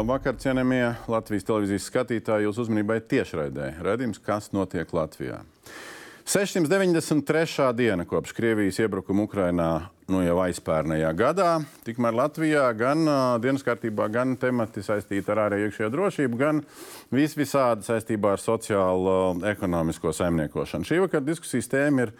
Labvakar, cienījamie Latvijas televīzijas skatītāji. Jūsu uzmanībai tiešraidē redzējums, kas notiek Latvijā. 693. diena kopš Krievijas iebrukuma Ukrainā nu, jau aizpērnējā gadā. Tikmēr Latvijā gan uh, dienas kārtībā, gan temati saistīti ar ārēju iekšējo drošību, gan vis visādi saistībā ar sociālo uh, ekonomisko saimniekošanu. Šī vakara diskusijas tēma ir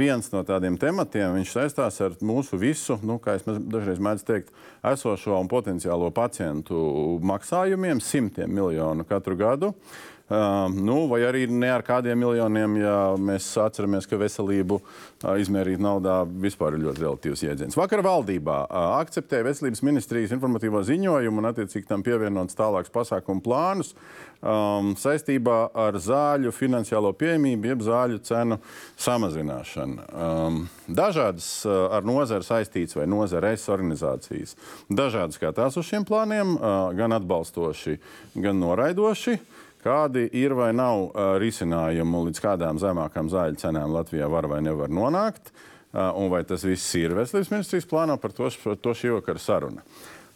viens no tādiem tematiem. Viņš saistās ar mūsu visu, nu, kā es dažreiz mēdzu teikt, esošo un potenciālo pacientu maksājumiem, simtiem miljonu katru gadu. Uh, nu, vai arī ne ar kādiem miljoniem, ja mēs atceramies, ka veselību uh, izmērīt naudā vispār ir ļoti relatīvs jēdziens. Vakar valdībā uh, akceptēja veselības ministrijas informatīvo ziņojumu un attiecīgi tam pievienots tālāks pasākumu plānus um, saistībā ar zāļu finansiālo pieejamību, jeb zāļu cenu samazināšanu. Um, dažādas uh, ar nozari saistītas vai nozares organizācijas dažādi skatās uz šiem plāniem, uh, gan atbalstoši, gan noraidoši. Kādi ir vai nav uh, risinājumi, līdz kādām zemākām zāļu cenām Latvijā var vai nevar nonākt, uh, un vai tas viss ir veselības ministrijas plānā, par to, par to šī vakara saruna.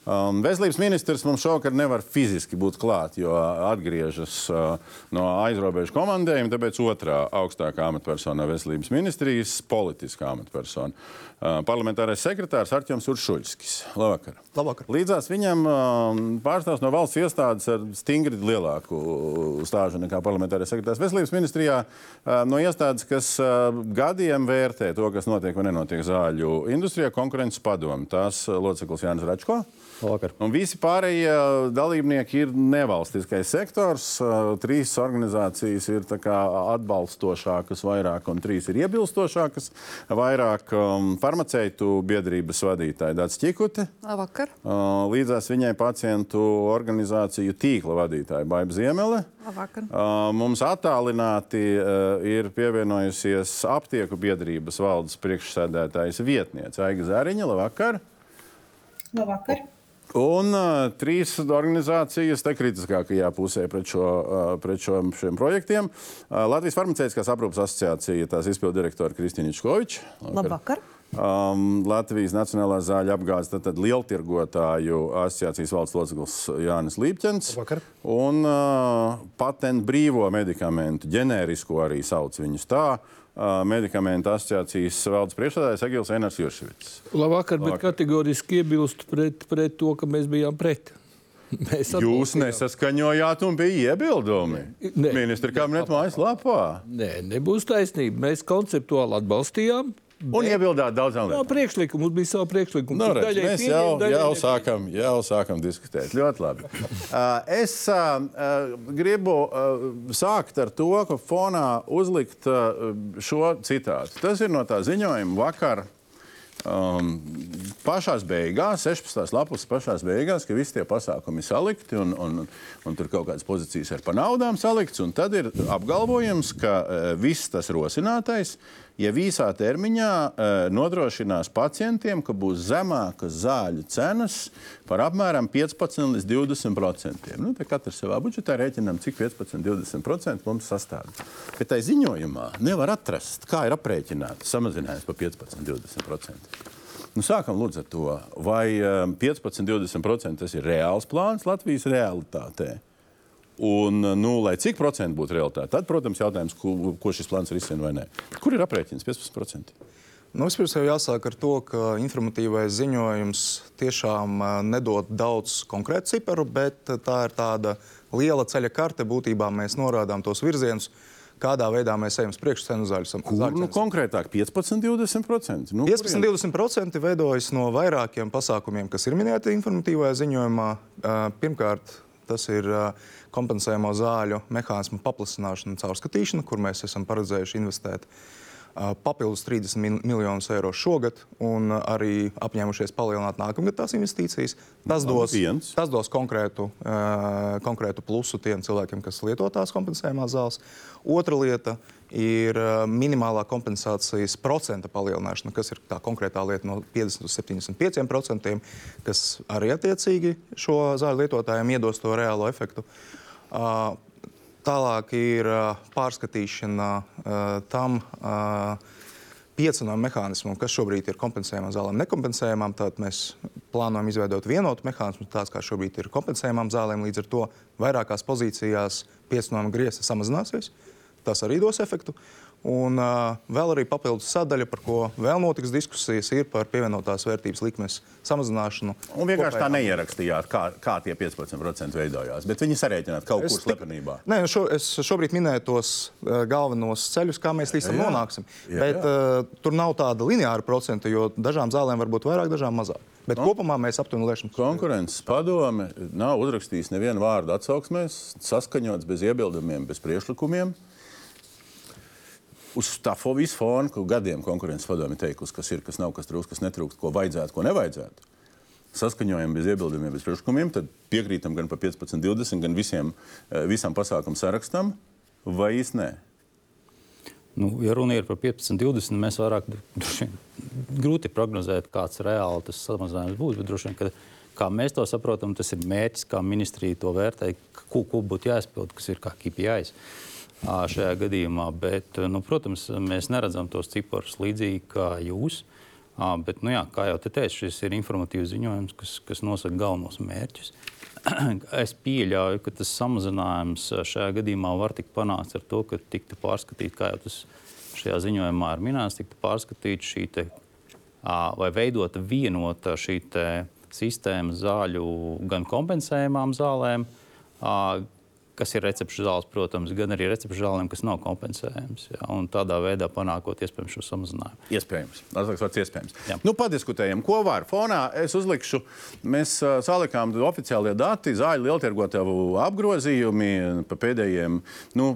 Um, veselības ministrs mums šovakar nevar fiziski būt klāt, jo atgriežas uh, no aizrobežu komandējuma. Tāpēc otrā augstākā amatpersona veselības ministrijas - politiskā amatpersona. Parlamentārais sekretārs Arčuns Uršuļskis. Labvakar. Labvakar. Līdzās viņam pārstāvs no valsts iestādes ar stingri lielāku stāžu nekā parlamentārais sekretārs veselības ministrijā. No iestādes, kas gadiem vērtē to, kas notiek vai nenotiek zāļu industrijā, konkurences padomu. Tās loceklis Jānis Račko. Labvakar. Un visi pārējie dalībnieki ir nevalstiskais sektors. Trīs organizācijas ir atbalstošākas vairāk, un trīs ir iebilstošākas vairāk. Um, farmaceitu biedrības vadītāja Dārts Čikute. Labvakar. Uh, Līdzās viņai pacientu organizāciju tīkla vadītāja Baiba Ziemele. Labvakar. Uh, Mums attālināti uh, ir pievienojusies aptieku biedrības valdes priekšsēdētājas vietniece Aiga Zariņa. Labvakar! Labvakar! Un uh, trīs organizācijas te kritiskākajā pusē pret, šo, uh, pret šo, šiem projektiem. Uh, Latvijas farmaceitiskās aprūpas asociācija, tās izpildu direktora Kristīna Čkoviča. Labvakar. Um, Latvijas Nacionālā zāļu apgādes tātad lieltirgotāju asociācijas valsts loceklis Jānis Līpķens. Labvakar. Un uh, patentu brīvo medikamentu, ģenērisko arī sauc viņus tā. Uh, medikamentu asociācijas valdes priekšsēdētājs Egils Enārs Jurševits. Labvakar, bet kategoriski iebilstu pret, pret to, ka mēs bijām pret. Mēs Jūs nesaskaņojāt un bija iebildumi. Ministra kabineta mājaslapā. Nē, nebūs taisnība. Mēs konceptuāli atbalstījām. Un iebildāt daudzām lietām. priekšlikumu, mums bija savu priekšlikumu. Nu, kur redz, mēs pieņem, jau, daļai jau, sākam, jau sākam diskutēt. Ļoti labi. Uh, es uh, uh, gribu uh, sākt ar to, ka fonā uzlikt uh, šo citātu. Tas ir no tā ziņojuma vakar. Um, pašā beigās, 16. lapus pašā beigās, ka visi tie pasākumi ir salikti un, un, un tur kaut kādas pozīcijas ir pa naudām salikts. un Tad ir apgalvojums, ka uh, viss tas rosinātais ja īsā termiņā uh, nodrošinās pacientiem, ka būs zemākas zāļu cenas par apmēram 15 līdz 20 procentiem. Nu, te katrs savā budžetā rēķinām, cik 15-20% mums sastāv. Bet tai ziņojumā nevar atrast, kā ir aprēķināts samazinājums par 15-20%. Nu, sākam lūdzu ar to, vai um, 15-20% tas ir reāls plāns Latvijas realitātē. Un, nu, lai cik procentu būtu realitāte, tad, protams, jautājums, ko, ko šis plāns risina vai nē. Kur ir aprēķins 15%? Nu, vispirms jau jāsāk ar to, ka informatīvais ziņojums tiešām ā, nedod daudz konkrētu ciparu, bet tā ir tāda liela ceļa karte. Būtībā mēs norādām tos virzienus, kādā veidā mēs ejam uz priekšu cenu zaļu sam- Kur, nu, konkrētāk, 15-20%. Nu, 15-20% veidojas no vairākiem pasākumiem, kas ir minēti informatīvajā ziņojumā. Ā, Pirmkārt, tas ir ā, kompensējamo zāļu mehānismu paplašināšana un caurskatīšana, kur mēs esam paredzējuši investēt papildus 30 mil- miljonus eiro šogad un arī apņēmušies palielināt nākamgad tās investīcijas. Tas dos, tas dos konkrētu, ā, konkrētu plusu tiem cilvēkiem, kas lieto tās kompensējumās zāles. Otra lieta ir minimālā kompensācijas procenta palielināšana, kas ir tā konkrētā lieta no 50 līdz 75%, kas arī attiecīgi šo zāļu lietotājiem iedos to reālo efektu. Tālāk ir pārskatīšana tam, ā, piecinājumu mehānismu, kas šobrīd ir kompensējumām zālēm, nekompensējumām. Tad mēs plānojam izveidot vienotu mehānismu, tāds kā šobrīd ir kompensējumām zālēm. Līdz ar to vairākās pozīcijās piecinājumu griezti samazināsies. Tas arī dos efektu. Un uh, vēl arī papildus sadaļa, par ko vēl notiks diskusijas, ir par pievienotās vērtības likmes samazināšanu. Un vienkārši tā kopējām- neierakstījāt, kā, kā tie 15% veidojās. Bet viņi sarēķināt kaut kur Es tik- slepenībā. Nē, šo, es šobrīd minēju tos uh, galvenos ceļus, kā mēs līdz tam nonāksim. Jā, Bet jā. uh, tur nav tāda lineāra procenta, jo dažām zālēm var būt vairāk, dažām mazāk. Bet no. kopumā mēs aptuveni liekam, Konkurences padome nav uzrakstījis nevienu vārdu atsauksmēs, saskaņots bez iebildumiem, bez priekšlikumiem. Uz tā fo- visu fonu, ko gadiem konkurences padome teikusi, kas ir, kas nav, kas trūkst, kas netrūkst, ko vajadzētu, ko nevajadzētu. Saskaņojam bez iebildumiem, bez priekšlikumiem, tad piekrītam gan par 15, 20, gan visiem, eh, visam pasākumu sarakstam, vai īsti nē. Nu, ja runa ir par 15, 20, mēs vairāk vien grūti prognozēt, kāds reāli tas samazinājums būs. Bet droši vien, ka, kā mēs to saprotam, tas ir mērķis, kā ministrija to vērtē, ko, ko būtu jāizpild, kas ir kā KPIs ā, šajā gadījumā. Bet, nu, protams, mēs neredzam tos ciparus līdzīgi kā jūs. Bet, nu, jā, kā jau te teicu, šis ir informatīvs ziņojums, kas, kas nosaka galvenos mērķus. Es pieļauju, ka tas samazinājums šajā gadījumā var tikt panākts ar to, ka tiktu pārskatīta, kā jau tas šajā ziņojumā ir minēts, tiktu pārskatīta šī te, vai veidota vienota šī sistēma zāļu gan kompensējumām zālēm, kas ir recepšu zāles, protams, gan arī recepšu zālēm, kas nav kompensējams. Jā, un tādā veidā panākot iespējams šo samazinājumu. Iespējams. Tas ir iespējams. Jā. Nu, padiskutējam, ko var. Fonā es uzlikšu, mēs uh, salikām oficiālie dati, zāļu lieltirgotavu apgrozījumi pa pēdējiem. Nu,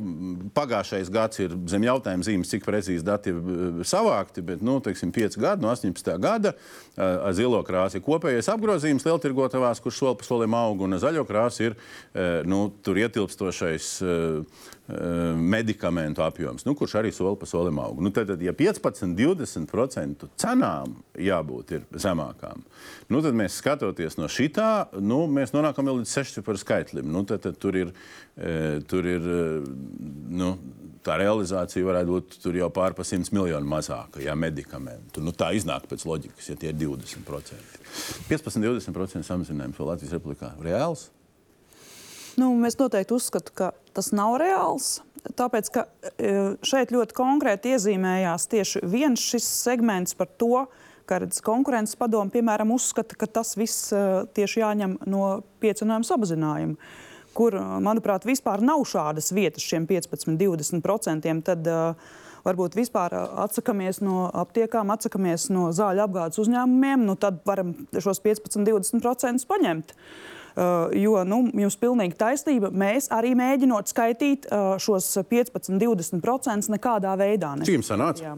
pagājušais gads ir zem jautājuma zīmes, cik precīzi dati ir savākti, bet nu, teiksim, 5 gadi no 18. gada uh, zilo krāsu ir kopējais apgrozījums lieltirgotavās, kurš soli pa solim aug, un zaļo krāsu ir uh, nu, tur ietilpstošais uh, uh, medikamentu apjoms, nu, kurš arī soli pa solim aug. Nu, tad, tad, ja 15-20% cenām jābūt zemākām, nu, tad mēs skatoties no šitā, nu, mēs nonākam līdz 6 par skaitlim. Nu, tad, tad tur ir, e, tur ir nu, tā realizācija varētu būt jau pār pa 100 miljonu mazāka, ja medikamentu. Nu, tā iznāk pēc loģikas, ja tie ir 20%. 15-20% samazinājums Latvijas republikā reāls. Nu, mēs noteikti uzskatām, ka tas nav reāls. Tāpēc, e, šeit ļoti konkrēti iezīmējās tieši viens šis segments par to, ka konkurences padomu, piemēram, uzskata, ka tas viss e, tieši jāņem no piecinājuma samazinājuma. Kur, e, manuprāt, vispār nav šādas vietas šiem 15-20%. Tad uh, varbūt vispār ā, atsakamies no aptiekām, atsakamies no zāļu apgādes uzņēmumiem, nu tad varam šos 15-20% paņemt. Uh, jo nu, jums ir pilnīgi taisnība. Mēs arī mēģinot skaitīt uh, šos 15-20% nekādā veidā. Cik jums sanāca? Jā.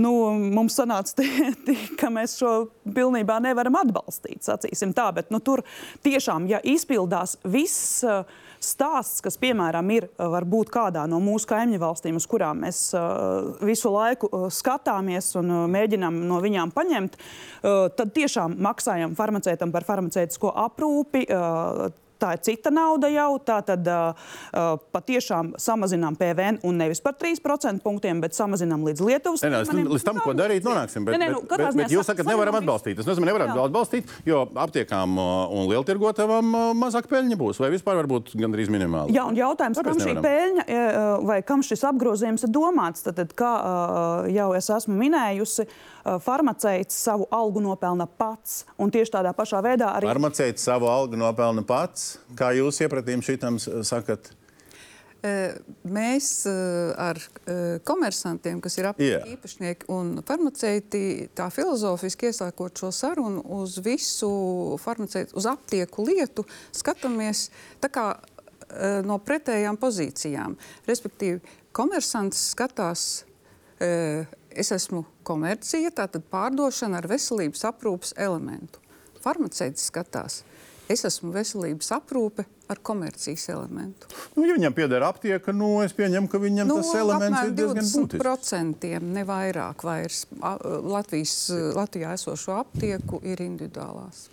Nu, mums sanāca, tie, tie, ka mēs šo pilnībā nevaram atbalstīt. Sacīsim tā, bet nu, tur tiešām, ja izpildās viss uh, stāsts, kas, piemēram, ir uh, varbūt kādā no mūsu kaimiņu valstīm, uz kurām mēs uh, visu laiku uh, skatāmies un uh, mēģinām no viņām paņemt, tad tiešām maksājam farmaceitam par farmaceitisko aprūpi. Tā ir cita nauda jau. Tā tad uh, patiešām samazinām PVN un nevis par 3% punktiem, bet samazinām līdz Lietuvas. Es- līmenim. līdz tam, ko darīt, nonāksim. Bet, Nē, nē, nu, bet, bet, bet jūs sa- sakat, nevaram atbalstīt. Tas nozīmē, nevaram Jā. atbalstīt, jo aptiekām un lieltirgotavām mazāk peļņa būs, vai vispār varbūt gandrīz minimāli. Jā, un jautājums, Kāpēc kam šī nevaram? peļņa e, vai kam šis apgrozījums ir domāts? Tad, tad kā jau es esmu minējusi, farmaceits savu algu nopelna pats. Un tieši tādā pašā veidā arī Farmaceits savu algu nopelna pats. Kā jūs iepratīm šitam sakat? Eh, Mēs eh, ar eh, komersantiem, kas ir Jā. apgādājumi īpašnieki un farmaceiti, tā filozofiski iesākot šo sarunu uz visu farmaceitu, uz aptieku lietu, skatāmies tā kā eh, no pretējām pozīcijām. Respektīvi, komersants skatās, eh, es esmu komercija, tātad pārdošana ar veselības aprūpas elementu. Farmaceits skatās, es esmu veselības aprūpe ar komercijas elementu. Nu, ja viņam pieder aptieka, nu, es pieņemu, ka viņam Nu, tas elements ir diezgan būtisks. 20% ne vairāk vairs Latvijas, Latvijā esošo aptieku ir individuālās.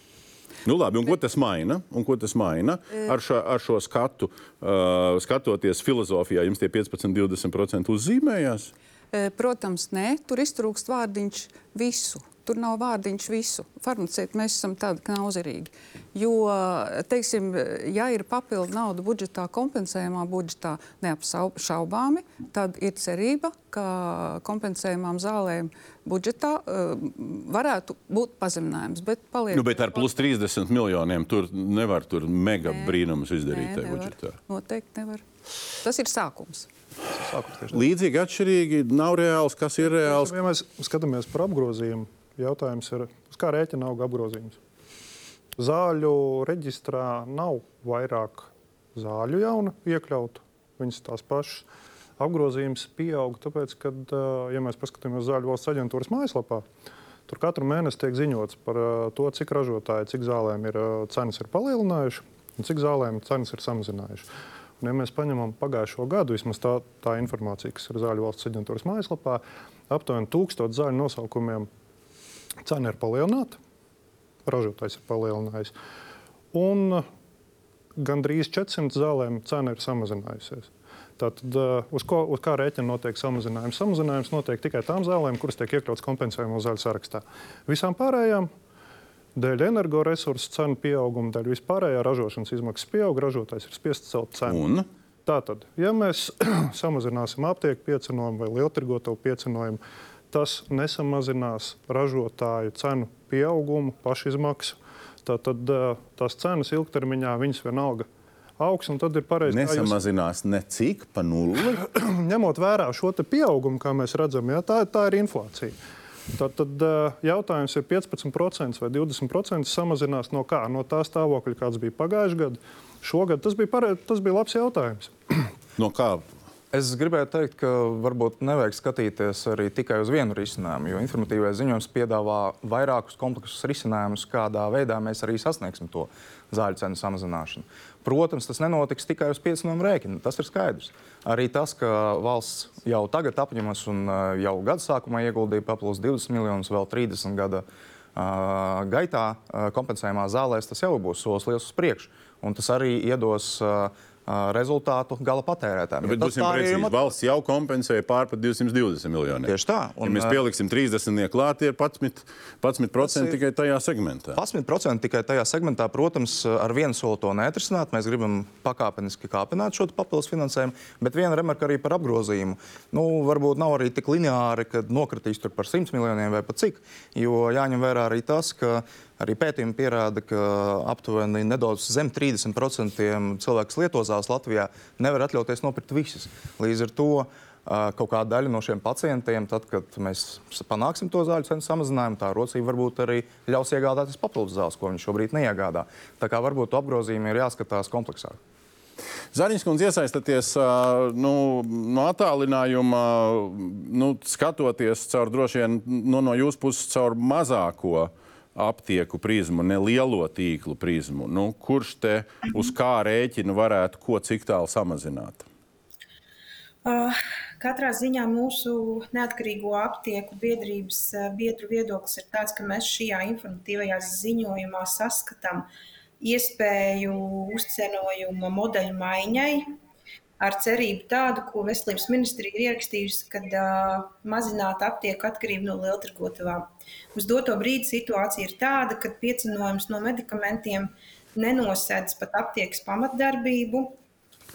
Nu, labi, un ko tas maina? Un ko tas maina ar, šo, ar šo skatu? Uh, skatoties filozofijā, jums tie 15, 20% uzzīmējās. E, Protams, nē, tur iztrūkst vārdiņš visu. Tur nav vārdiņš visu. Farmaceiti mēs esam tādi knauzerīgi. Jo, teiksim, ja ir papildu nauda budžetā, kompensējumā budžetā neapšaubāmi, tad ir cerība, ka kompensējumām zālēm budžetā uh, varētu būt pazeminājums. Bet, paliek, Nu, bet ar plus 30 miljoniem tur nevar tur mega Nē. brīnumus izdarīt. Nē, tajā budžetā. Noteikti nevar. Tas ir sākums. Līdzīgi, atšķirīgi, nav reāls, kas ir reāls. Ja mēs skatāmies par apgrozījumu, jautājums ir, uz kā rēķina auga apgrozījums. Zāļu reģistrā nav vairāk zāļu jaunu iekļautu, viņas tās pašas. Apgrozījums pieaug, tāpēc, ka, ja mēs paskatāmies Zāļu valsts aģentūras mājaslapā, tur katru mēnesi tiek ziņots par to, cik ražotāji, cik zālēm ir cenas ir palielinājuši un cik zālēm cenas ir samazinājuši. Ja mēs paņemam pagājušo gadu, vismaz tā, tā informācija, kas ir Zāļu valsts aģentūras mājaslapā, aptuveni tūkstoš zāļu nosaukumiem cena ir palielināta, ražotājs ir palielinājis. Un gandrīz 400 zālēm cena ir samazinājusies. Tātad, uh, uz, ko, uz kā rēķina notiek samazinājums? Samazinājums notiek tikai tām zālēm, kuras tiek iekļautas kompensējumu zāļu sarakstā. Visām pārējām, dēļ energoresursu cenu pieauguma, dēļ vispārējā ražošanas izmaksas pieaug, ražotājs ir spiests celt cenu. Un Tātad, ja mēs samazināsim aptieku piecinojumu vai lieltirgotavu piecinojumu, tas nesamazinās ražotāju cenu pieaugumu, pašizmaksu. Tātad tās cenas ilgtermiņā viņas vienalga augs, un tad ir pareizi. kā jūs- nesamazinās necik pa nulli. ņemot vērā šo pieaugumu, kā mēs redzam, ja, tā, tā ir inflācija. Tad, tad jautājums ir 15% vai 20% samazinās no kā? No tā stāvokļa, kāds bija pagājušajā gadā. Šogad tas bija, pare... tas bija labs jautājums. No kā? Es gribēju teikt, ka varbūt nevajag skatīties arī tikai uz vienu risinājumu, jo informatīvais ziņojums piedāvā vairākus kompleksus risinājumus, kādā veidā mēs arī sasniegsim to zāļu cenu samazināšanu. Protams, tas nenotiks tikai uz piecinājumu rēķina. Tas ir skaidrs. Arī tas, ka valsts jau tagad apņemas un jau gada sākumā ieguldīja papildus 20 miljonus, vēl 30 gada uh, gaitā kompensējumā zālēs, tas jau būs solis liels uz priekšu. Un tas arī iedos uh, rezultātu gala patērētājiem. Bet Jo tas būsim precīzi. mat- Valsts jau kompensēja pār par 220 miljoniem. Tieši tā. Ja Un, mēs ā, pieliksim 30 klāt, ir 11%, 11 ir- tikai tajā segmentā. 11% tikai tajā segmentā, protams, ar vienu soli to neatrisināt. Mēs gribam pakāpeniski kāpināt šo papildus finansējumu, bet viena remarka arī par apgrozījumu. Nu, varbūt nav arī tik lineāri, ka nokritīs tur par 100 miljoniem vai pat cik, jo jāņem vērā arī tas, ka arī pētījumi pierāda, ka aptuveni nedaudz zem 30% cilvēku, lieto zāles Latvijā, nevar atļauties nopirkt visas. Līdz ar to kaut kāda daļa no šiem pacientiem, tad, kad mēs panāksim to zāļu cenu samazinājumu, tā rocība varbūt arī ļaus iegādāties papildus zāles, ko viņi šobrīd neiegādā. Tā kā varbūt to apgrozījumu ir jāskatās kompleksāk. Zariņš kundze iesaistaties ā, nu, no attālinājuma, nu, skatoties caur droši vien nu, no jūsu puses caur mazāko aptieku prizmu, ne lielo tīklu prizmu. Nu, kurš te uz kā rēķina varētu ko cik tālu samazināt? Katrā ziņā mūsu neatkarīgo aptieku biedrības biedru viedoklis ir tāds, ka mēs šajā informatīvajā ziņojumā saskatām iespēju uzcenojuma modeļu maiņai ar cerību tādu, ko Veselības ministrija ir ierakstījusi, kad uh, mazināt aptieku atkarību no lieltirgotavām. Uz doto brīdi situācija ir tāda, ka piecinojums no medikamentiem nenosēdz pat aptiekas pamatdarbību,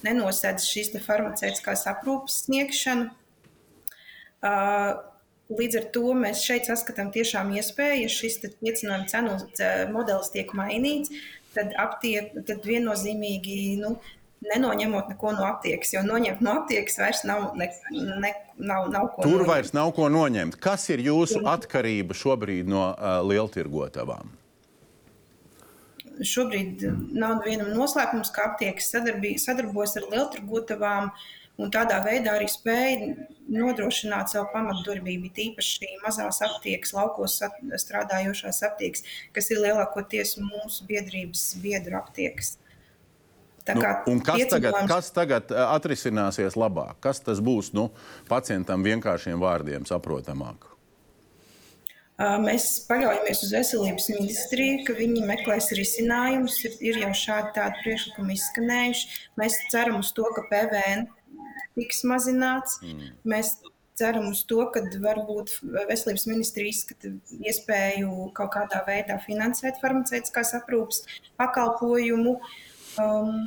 nenosēdz šīs farmaceitiskās aprūpes sniegšanu. Uh, Līdz ar to mēs šeit saskatām tiešām iespēju, ja šis piecinājuma cenu modelis tiek mainīts, tad, aptiek, tad viennozīmīgi nu, nenoņemot neko no aptiekas, jo noņemt no aptiekas vairs nav, ne, ne, nav, nav ko. Tur noņemt. vairs nav ko noņemt. Kas ir jūsu atkarība šobrīd no uh, lieltirgotavām? Šobrīd nav vienam noslēpums, ka aptiekas sadarbojas ar lielturgotavām un tādā veidā arī spēja nodrošināt savu pamatdarbību, tīpaši mazās aptiekas, laukos strādājošās aptiekas, kas ir lielākoties mūsu biedrības biedru aptiekas. Tā Nu, kas tagad, piecinojums- kas tagad uh, atrisināsies labāk? Kas tas būs nu, pacientam vienkāršiem vārdiem saprotamāk? Mēs paļaujamies uz veselības ministriju, ka viņi meklēs risinājumus. Ir, ir jau šādi tādi priekšlikumi izskanējuši. Mēs ceram uz to, ka PVN tiks mazināts. Mm. Mēs ceram uz to, ka varbūt veselības ministrija izskata iespēju kaut kādā veidā finansēt farmaceitiskās aprūpas pakalpojumu. Um,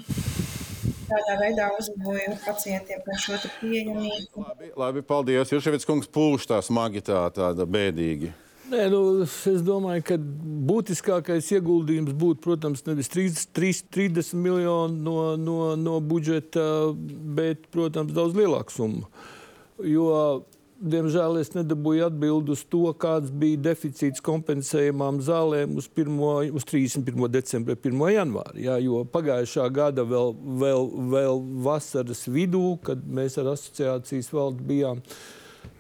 tādā veidā uzlabojot pacientiem par šo pieejamību. Labi, labi paldies. Jūs šeit kungs pūš tā smagi, tā, tāda bēdīgi. Nē, nu, es domāju, ka būtiskākais ieguldījums būtu, protams, nevis 30, 30 miljoni no, no, no budžeta, bet, protams, daudz lielāka summa. Jo Diemžēl es nedabūju atbildi uz to, kāds bija deficīts kompensējumām zālēm uz, 1, uz 31. decembra, 1. janvāri. Jā, jo pagājušā gada vēl, vēl, vēl vasaras vidū, kad mēs ar asociācijas valdu bijām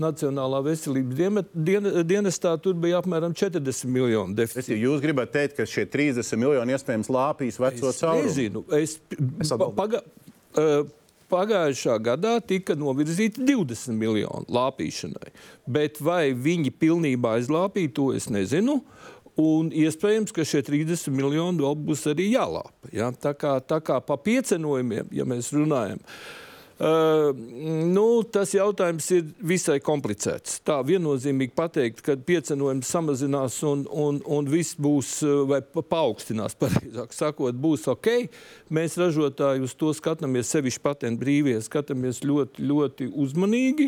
Nacionālā veselības dien, dien, dienestā, tur bija apmēram 40 miljoni deficīts. Jūs gribat teikt, ka šie 30 miljoni iespējams lāpīs veco caurumu? Nezinu. Es, es paga, uh, Pagājušā gadā tika novirzīti 20 miljoni lāpīšanai, bet vai viņi pilnībā aizlāpīja, to es nezinu. Un iespējams, ka šie 30 miljoni vēl būs arī jālāpa. Ja? Tā, kā, tā kā pa piecenojumiem, ja mēs runājam, uh, Uh, nu, tas jautājums ir visai komplicēts. Tā viennozīmīgi pateikt, ka piecenojums samazinās un, un, un viss būs, vai paaugstinās, pareizāk sakot, būs ok. Mēs ražotāji uz to skatāmies, sevišķi patentu brīvie, skatāmies ļoti, ļoti uzmanīgi,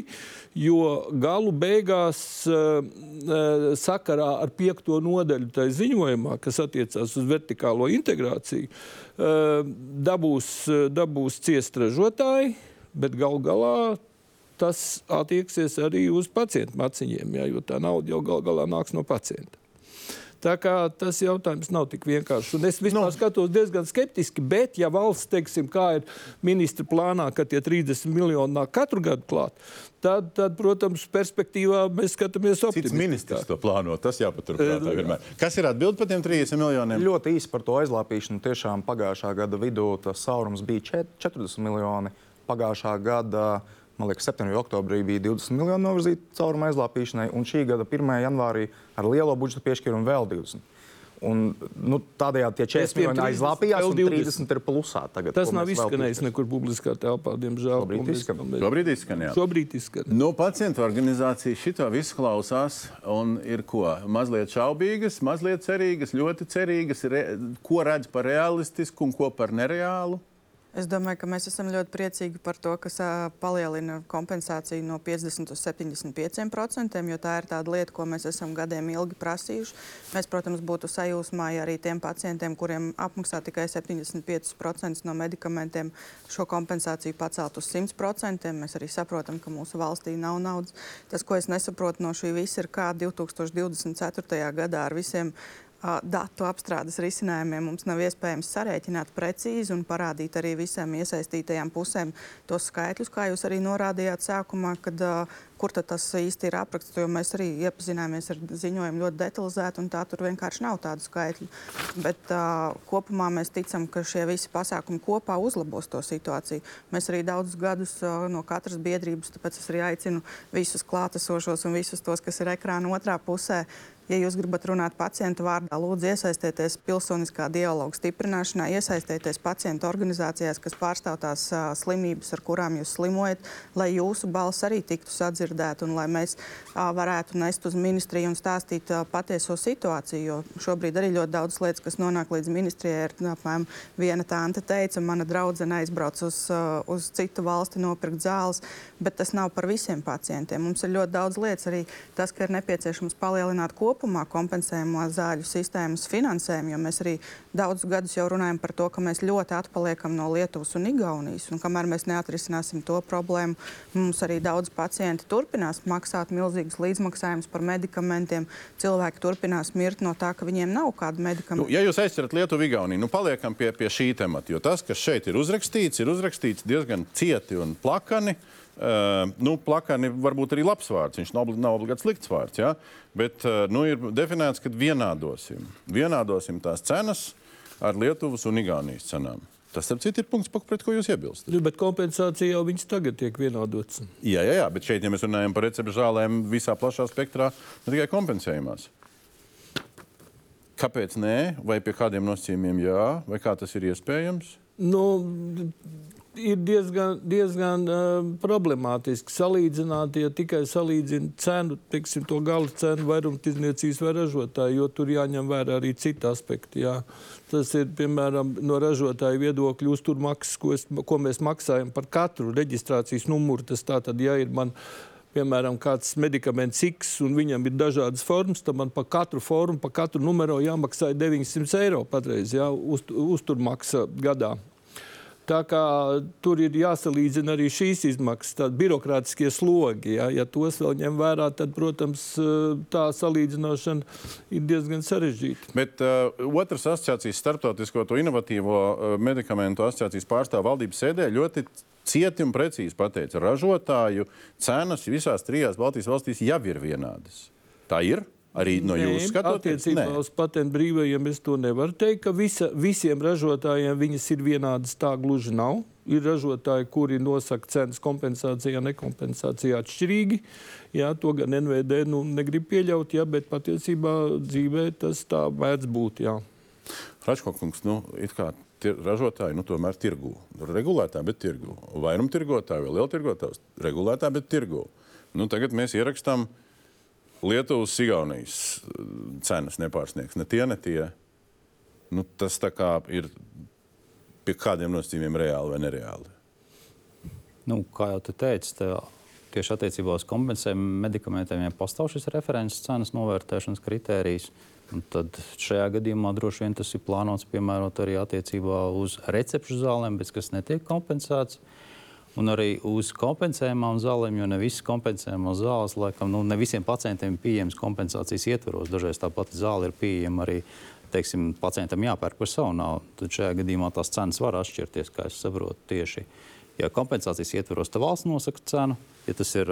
jo galu beigās uh, sakarā ar piekto nodaļu tai ziņojumā, kas attiecās uz vertikālo integrāciju, uh, dabūs, dabūs ciest ražotāji bet gal galā tas attieksies arī uz pacientu maciņiem, ja, jo tā nauda jau gal galā nāks no pacienta. Tā kā tas jautājums nav tik vienkāršs. Un es vispār no. skatos diezgan skeptiski, bet, ja valsts, teiksim, kā ir ministra plānā, ka tie 30 miljoni nāk katru gadu klāt, tad, tad protams, perspektīvā mēs skatāmies optimistiski. Cits ministrs to plāno, tas jāpaturprātā vienmēr. Kas ir atbild par tiem 30 miljoniem? Ļoti īsi par to aizlāpīšanu. Tiešām pagājušā gada vidū tas saurums bija 40 miljoni pagājušā gada. Man liekas, septembrī, oktobrī bija 20 miljoni novirzīti cauruma aizlāpīšanai, un šī gada 1. janvārī ar lielo budžeta piešķīrumu vēl 20. Un, nu, tādējādi tie 40 miljoni aizlāpījās, un 30 ir plusā. Tagad, Tas nav izskanējis nekur publiskā telpā, diemžēl. Šobrīd izskan. Šobrīd izskan, jā. Šobrīd izskan. No pacientu organizācijas šito visu klausās un ir ko? Mazliet šaubīgas, mazliet cerīgas, ļoti cerīgas, re, ko redz par realistisku un ko par nereālu. Es domāju, ka mēs esam ļoti priecīgi par to, ka palielina kompensāciju no 50 līdz 75%, jo tā ir tāda lieta, ko mēs esam gadiem ilgi prasījuši. Mēs, protams, būtu sajūsmā, ja arī tiem pacientiem, kuriem apmaksā tikai 75% no medikamentiem, šo kompensāciju pacelt uz 100%. Mēs arī saprotam, ka mūsu valstī nav naudas. Tas, ko es nesaprotu no šī visa, ir kā 2024. gadā ar visiem datu apstrādes risinājumiem mums nav iespējams sarēķināt precīzi un parādīt arī visām iesaistītajām pusēm tos skaitļus, kā jūs arī norādījāt sākumā, kad, kur tas īsti ir apraksts. Jo mēs arī iepazināmies ar ziņojumu ļoti detalizēti, un tā tur vienkārši nav tādu skaitļu. Bet uh, kopumā mēs ticam, ka šie visi pasākumi kopā uzlabos to situāciju. Mēs arī daudzus gadus uh, no katras biedrības, tāpēc es arī aicinu visus klātesošos un visus tos, kas ir ekrāna otrā pusē, Ja jūs gribat runāt pacientu vārdā, lūdzu iesaistieties pilsoniskā dialoga stiprināšanā, iesaistieties pacientu organizācijās, kas pārstāv tās uh, slimības, ar kurām jūs slimojat, lai jūsu balss arī tiktu sadzirdēta un lai mēs uh, varētu nest uz ministriju un stāstīt uh, patieso situāciju. Jo šobrīd arī ļoti daudz lietas, kas nonāk līdz ministrijai, ir apmēram viena tante teica, mana draudzene aizbrauc uz, uh, uz citu valsti nopirkt zāles, bet tas nav par visiem pacientiem. Mums ir ļoti daudz lietas, arī tas, ka ir nepieciešams palielināt kopumā kopumā kompensējamo zāļu sistēmas finansējumu, jo mēs arī daudzus gadus jau runājam par to, ka mēs ļoti atpaliekam no Lietuvas un Igaunijas. Un kamēr mēs neatrisināsim to problēmu, mums arī daudz pacienti turpinās maksāt milzīgus līdzmaksājumus par medikamentiem. Cilvēki turpinās mirt no tā, ka viņiem nav kāda medikamenta. Nu, ja jūs aizcerat Lietuvu, Igauniju, nu paliekam pie, pie šī temata, jo tas, kas šeit ir uzrakstīts, ir uzrakstīts diezgan cieti un plakani. Uh, nu, plakani varbūt arī labs vārds. Viņš nav, nav obligāti slikts vārds. Ja? Bet uh, nu, ir definēts, ka vienādosim. vienādosim tās cenas ar Lietuvas un Igaunijas cenām. Tas, starp citu, ir punkts, pret ko jūs iebilstat. Nu, bet kompensācija jau viņas tagad tiek vienādotas. Jā, jā, jā, bet šeit, ja mēs runājam par recepšu zālēm visā plašā spektrā, ne tikai kompensējumās. Kāpēc nē, vai pie kādiem nosacījumiem jā, vai kā tas ir iespējams? Nu, ir diezgan, diezgan uh, problemātiski salīdzināt, ja tikai salīdzina cenu, teiksim, to gala cenu vairumtirdzniecības vai ražotāju, jo tur jāņem vērā arī citi aspekti. Jā. Tas ir, piemēram, no ražotāja viedokļa uzturmaksas, ko, es, ko mēs maksājam par katru reģistrācijas numuru. Tas tā tad, ja ir man piemēram, kāds medikaments X un viņam ir dažādas formas, tad man par katru formu, par katru numuru jāmaksā 900 eiro patreiz, jā, uz, uzturmaksa gadā. Tā kā tur ir jāsalīdzina arī šīs izmaksas, tādi birokrātiskie slogi. Ja, ja tos vēl ņem vērā, tad, protams, tā salīdzināšana ir diezgan sarežģīta. Bet uh, otrs asociācijas starptautisko to inovatīvo uh, medikamentu asociācijas pārstāv valdības sēdē ļoti cieti un precīzi pateica, ražotāju cenas visās trijās Baltijas valstīs jau ir vienādas. Tā ir. Arī no jūsu skatoties, attiecībā Nē. uz patentu brīvajiem es to nevaru teikt, ka visa, visiem ražotājiem viņas ir vienādas. Tā gluži nav. Ir ražotāji, kuri nosaka cenas kompensācijā, nekompensācijā atšķirīgi. Jā, to gan NVD nu, negrib pieļaut, jā, bet patiesībā dzīvē tas tā mēdz būt. Račkokungs, nu, it kā tir, ražotāji nu, tomēr tirgu. Regulētā, bet tirgu. Vairumtirgotāji vai lieltirgotājs regulētā, bet tirgu. Nu, tagad mēs ierakstām Lietuvas, Igaunijas eh, cenas nepārsniegs. Ne tie, ne tie. Nu, tas ir pie kādiem nosacījumiem reāli vai nereāli. Nu, kā jau te teicu, tā, tieši attiecībā uz kompensējumu medikamentiem jau pastāv šis references cenas novērtēšanas kritērijs. Un tad šajā gadījumā droši vien tas ir plānots piemērot arī attiecībā uz recepšu zālēm, bet kas netiek kompensēts. Uh, un arī uz kompensējumām zālēm, jo ne visas kompensējumās zāles, laikam, nu, ne visiem pacientiem ir pieejamas kompensācijas ietvaros. Dažreiz tā pati zāle ir pieejama arī teiksim, pacientam jāpērk par savu naudu. Tad šajā gadījumā tās cenas var atšķirties, kā es saprotu tieši. Ja kompensācijas ietvaros, tad valsts nosaka cenu. Ja tas ir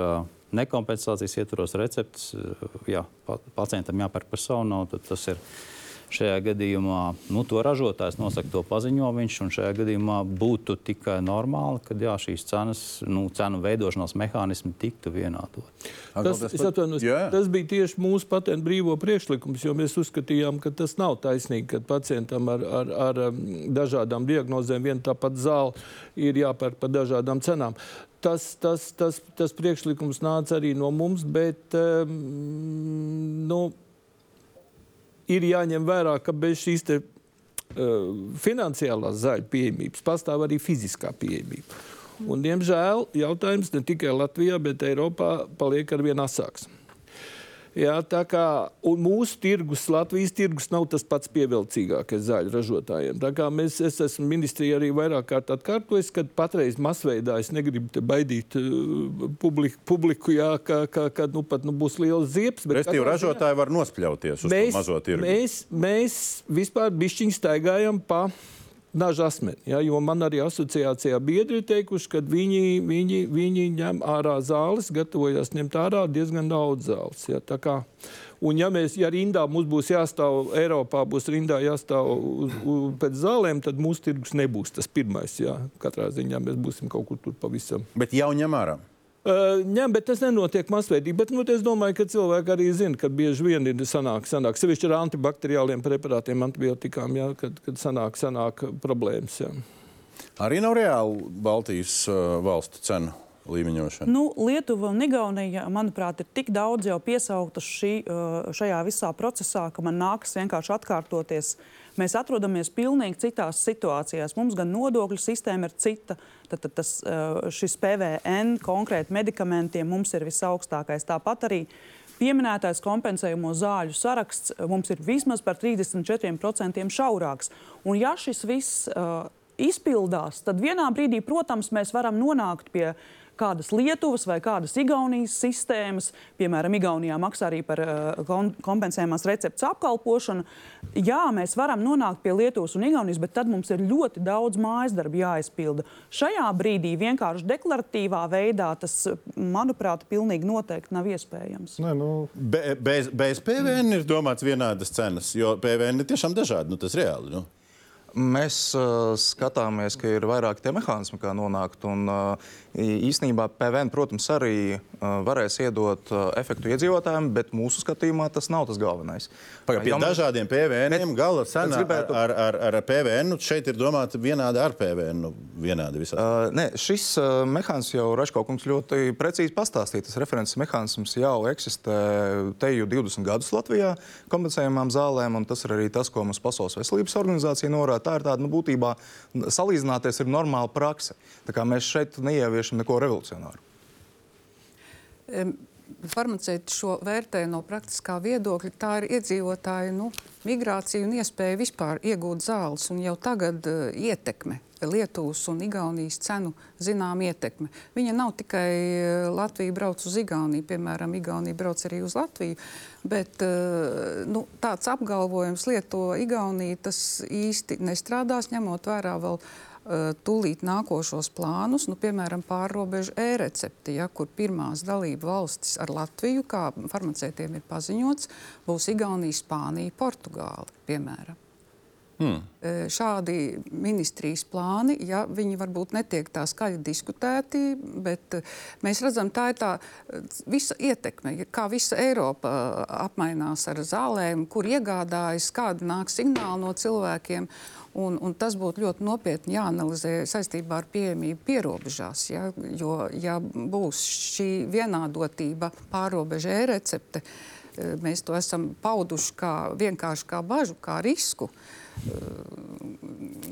nekompensācijas ietvaros recepts, jā, pacientam jāpērk par savu naudu, tad tas ir Šajā gadījumā nu, to ražotājs nosaka to paziņojumus, un šajā gadījumā būtu tikai normāli, ka jā, šīs cenas, nu, cenu veidošanās mehānismi tiktu vienādot. Tas, tas, atvainos, tas bija tieši mūsu patentu brīvo priekšlikums, jo mēs uzskatījām, ka tas nav taisnīgi, ka pacientam ar, ar, ar um, dažādām diagnozēm viena tā pati zāle ir jāpērk par dažādām cenām tas, tas, tas, tas priekšlikums nāca arī no mums, bet um, nu, ir jāņem vērā, ka bez šīs te, uh, finansiālās zāļu pieejamības pastāv arī fiziskā pieejamība. Un, diemžēl jautājums ne tikai Latvijā, bet Eiropā paliek ar vien asāks. Jā, tā kā mūsu tirgus, Latvijas tirgus nav tas pats pievilcīgākais zāļu ražotājiem. Tā kā mēs, es esmu ministrijā arī vairāk kārt atkārtojis, ka patreiz masveidā es negribu baidīt uh, publiku, publiku jā, ka, ka, ka nu, pat, nu, būs liels ziepes. Restīvi ražotāji var nospļauties uz mēs, mazo tirgu. Mēs, mēs vispār bišķiņi staigājam pa daži asmeni. Ja, jo man arī asociācijā biedri ir teikuši, ka viņi, viņi, viņi ņem ārā zāles, gatavojas ņemt ārā diezgan daudz zāles. Ja, un ja mēs, ja rindā mums būs jāstāv Eiropā, būs rindā jāstāv uz, uz, pēc zālēm, tad mūsu tirgus nebūs tas pirmais. Ja. Katrā ziņā mēs būsim kaut kur tur pavisam. Bet jau ņem ārā. Uh, jā, bet tas nenotiek masveidīgi. Bet, nu, es domāju, ka cilvēki arī zina, ka bieži vien ir sanāk, sanāk sevišķi ar antibakteriāliem preparātiem, antibiotikām, jā, kad, kad sanāk, sanāk problēmas. Jā. Arī nav reāli Baltijas uh, valstu cenu līmeņošana? Nu, Lietuva un Igaunija, manuprāt, ir tik daudz jau piesauktas šī, šajā visā procesā, ka man nākas vienkārši atkārtoties. Mēs atrodamies pilnīgi citās situācijās. Mums gan nodokļu sistēma ir cita, tad, tad tas, šis PVN konkrēti medikamentiem mums ir visaugstākais. Tāpat arī pieminētais kompensējumu zāļu saraksts mums ir vismaz par 34% šaurāks. Un ja šis viss uh, izpildās, tad vienā brīdī, protams, mēs varam nonākt pie kādas Lietuvas vai kādas Igaunijas sistēmas. Piemēram, Igaunijā maksā arī par uh, kompensējumās receptes apkalpošanu. Jā, mēs varam nonākt pie Lietuvas un Igaunijas, bet tad mums ir ļoti daudz mājas darbu jāizpilda. Šajā brīdī vienkārši deklaratīvā veidā tas, manuprāt, pilnīgi noteikti nav iespējams. Nē, nu... Be, bez, bez PVN ir domāts vienādas cenas, jo PVN ir tiešām dažādi. Nu, tas reāli. Nu. Mēs uh, skatāmies, ka ir vairāki tie mehānismi, kā nonākt. Un, uh, īsnībā PVN, protams, arī uh, varēs iedot uh, efektu iedzīvotājiem, bet mūsu skatījumā tas nav tas galvenais. Paga, pie Ja dažādiem PVN gala cena gribētu- ar, ar, ar, PVN nu, šeit ir domāta vienādi ar PVN. Nu, vienādi visā. Uh, nē, šis uh, mehānisms jau Raškaukungs ļoti precīzi pastāstīja. Tas references mehānisms jau eksistē te jau 20 gadus Latvijā kompensējumām zālēm, un tas ir arī tas, ko mums Pasaules veselības organizācija norāda. Tā ir tāda, nu, būtībā salīdzināties ir normāla prakse. Mēs šeit neieviešam neko revolucionāru. Em, Farmaceiti šo vērtē no praktiskā viedokļa. Tā ir iedzīvotāju nu, migrācija un iespēja vispār iegūt zāles. Un jau tagad uh, ietekme Lietuvas un Igaunijas cenu zinām ietekme. Viņa nav tikai uh, Latvija brauc uz Igauniju, piemēram, Igaunija brauc arī uz Latviju. Bet uh, nu, tāds apgalvojums Lietuva, Igaunija tas īsti nestrādās, ņemot vērā vēl uh, tūlīt nākošos plānus, nu, piemēram, pārrobežu e-recepti, ja, kur pirmās dalība valstis ar Latviju, kā farmaceitiem ir paziņots, būs Igaunija, Spānija, Portugāla, piemēram. Hmm. E, Šādi ministrijas plāni, ja viņi varbūt netiek tā skaļi diskutēti, bet e, mēs redzam, tā ir tā visa ietekme, kā visa Eiropa apmainās ar zālēm, kur iegādājas, kāda nāk signāli no cilvēkiem. Un, un tas būtu ļoti nopietni jāanalizē saistībā ar pieejamību pierobežās. Ja, jo, ja būs šī vienādotība, pārobeža e-recepte, e, mēs to esam pauduši kā vienkārši kā bažu, kā risku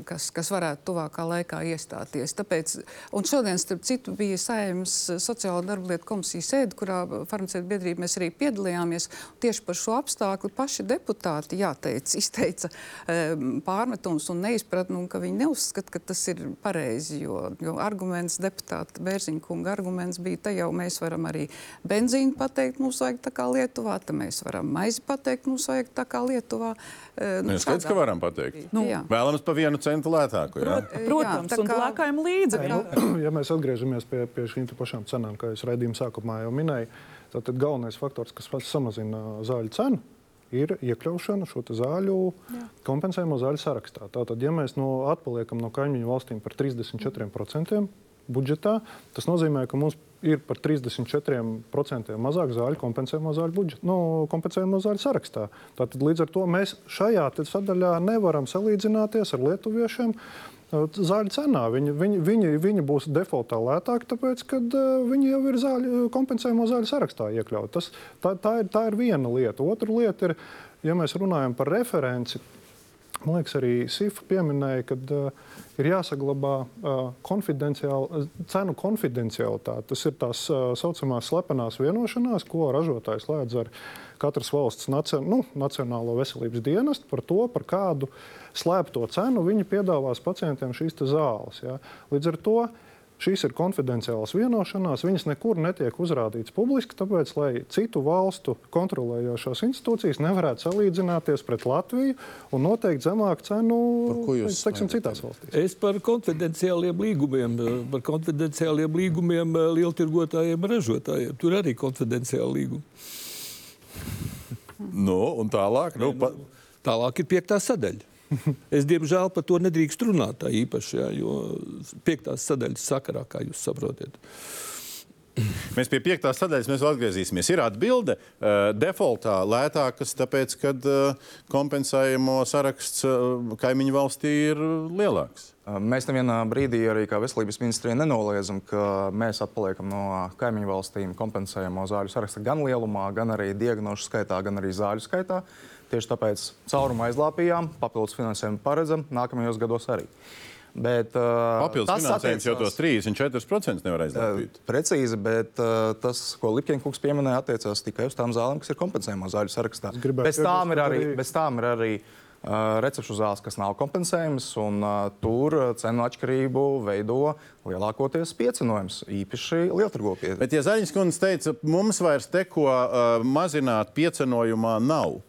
kas, kas varētu tuvākā laikā iestāties. Tāpēc, un šodien, starp citu, bija saimnes sociālo darbu lietu komisijas sēde, kurā farmaceitu biedrība mēs arī piedalījāmies. Tieši par šo apstākļu paši deputāti jāteic, izteica um, pārmetums un neizpratni, un ka viņi neuzskata, ka tas ir pareizi, jo, jo arguments deputāta Bērziņkunga arguments bija, te jau mēs varam arī benzīnu pateikt, mums vajag tā kā Lietuvā, te mēs varam maizi pateikt, mums vajag tā kā Lietuvā. Uh, Nu, skaidrs, ka varam pateikt. Nu, Vēlamies pa vienu centu lētāku. Jā? Protams, Jā, tā un kā- plakājam līdzekļu. ja mēs atgriežamies pie, pie šīm pašām cenām, kā jau raidījuma sākumā jau minēju, tad galvenais faktors, kas samazina zāļu cenu, ir iekļaušana šo te zāļu kompensējumu zāļu sarakstā. Tātad, ja mēs no, atpaliekam no kaimiņu valstīm par 34% budžetā, tas nozīmē, ka mums ir par 34% mazāk zāļu kompensējumu zāļu, budžet, nu, kompensējumu zāļu sarakstā. Tātad līdz ar to mēs šajā sadaļā nevaram salīdzināties ar lietuviešiem. uh, Zāļu cenā viņi, viņi, viņi, viņi būs defaultā lētāki, tāpēc, ka uh, viņi jau ir zāļu, kompensējumu zāļu sarakstā iekļauti. Tā, tā, ir, tā ir viena lieta. Otra lieta ir, ja mēs runājam par referenci, man liekas, arī SIFA pieminēja, ka uh, ir jāsaglabā uh, cenu konfidencialitāte. Tas ir tās tā uh, saucamās slepenās vienošanās, ko ražotājs slēdz ar katras valsts nacio, nu, Nacionālo veselības dienestu par to, par kādu slēpto cenu viņi piedāvās pacientiem šīs zāles. Ja. Līdz ar to Šīs ir konfidenciālas vienošanās, viņas nekur netiek uzrādītas publiski, tāpēc, lai citu valstu kontrolējošās institūcijas nevarētu salīdzināties pret Latviju un noteikt zemāku cenu teiksim, citās valstīs. Es par konfidenciāliem līgumiem, par konfidenciāliem līgumiem eh, lieltirgotājiem ražotājiem. Tur arī konfidenciāli līgumi. Nu, un tālāk. Nu, pa, Tālāk ir piektā sadaļa. Es, diemžēl, par to nedrīkst runāt tā īpaši, jā, jo piektās sadaļas sakarā, kā jūs saprotat. Mēs pie piektās sadaļas mēs atgriezīsimies. Ir atbilde uh, defaultā lētākas, tāpēc, ka uh, kompensējumu saraksts uh, kaimiņu valstī ir lielāks. Mēs nevienā brīdī arī kā veselības ministrija nenoliedzam, ka mēs atpaliekam no kaimiņu valstīm kompensējamo zāļu saraksta gan lielumā, gan arī diagnožu skaitā, gan arī zāļu skaitā. Tieši tāpēc caurumu aizlāpījām, papildus finansējumu paredzam nākamajos gados arī. Bet, uh, Papildus finansējums jau tos 34% nevar aizlāpīt. Precīzi, bet uh, tas, ko Lipņēnkungs pieminēja, attiecās tikai uz tām zālēm, kas ir kompensējumā zāļu sarakstā. Bez tām arī, arī- bez tām ir arī uh, recepšu zāles, kas nav kompensējamas, un uh, tur uh, cenu atšķirību veido lielākoties piecinojums, īpaši lielturgopie. Bet, ja Zaļņas kundze teica, mums vairs te ko uh, mazināt piecenojumā nav,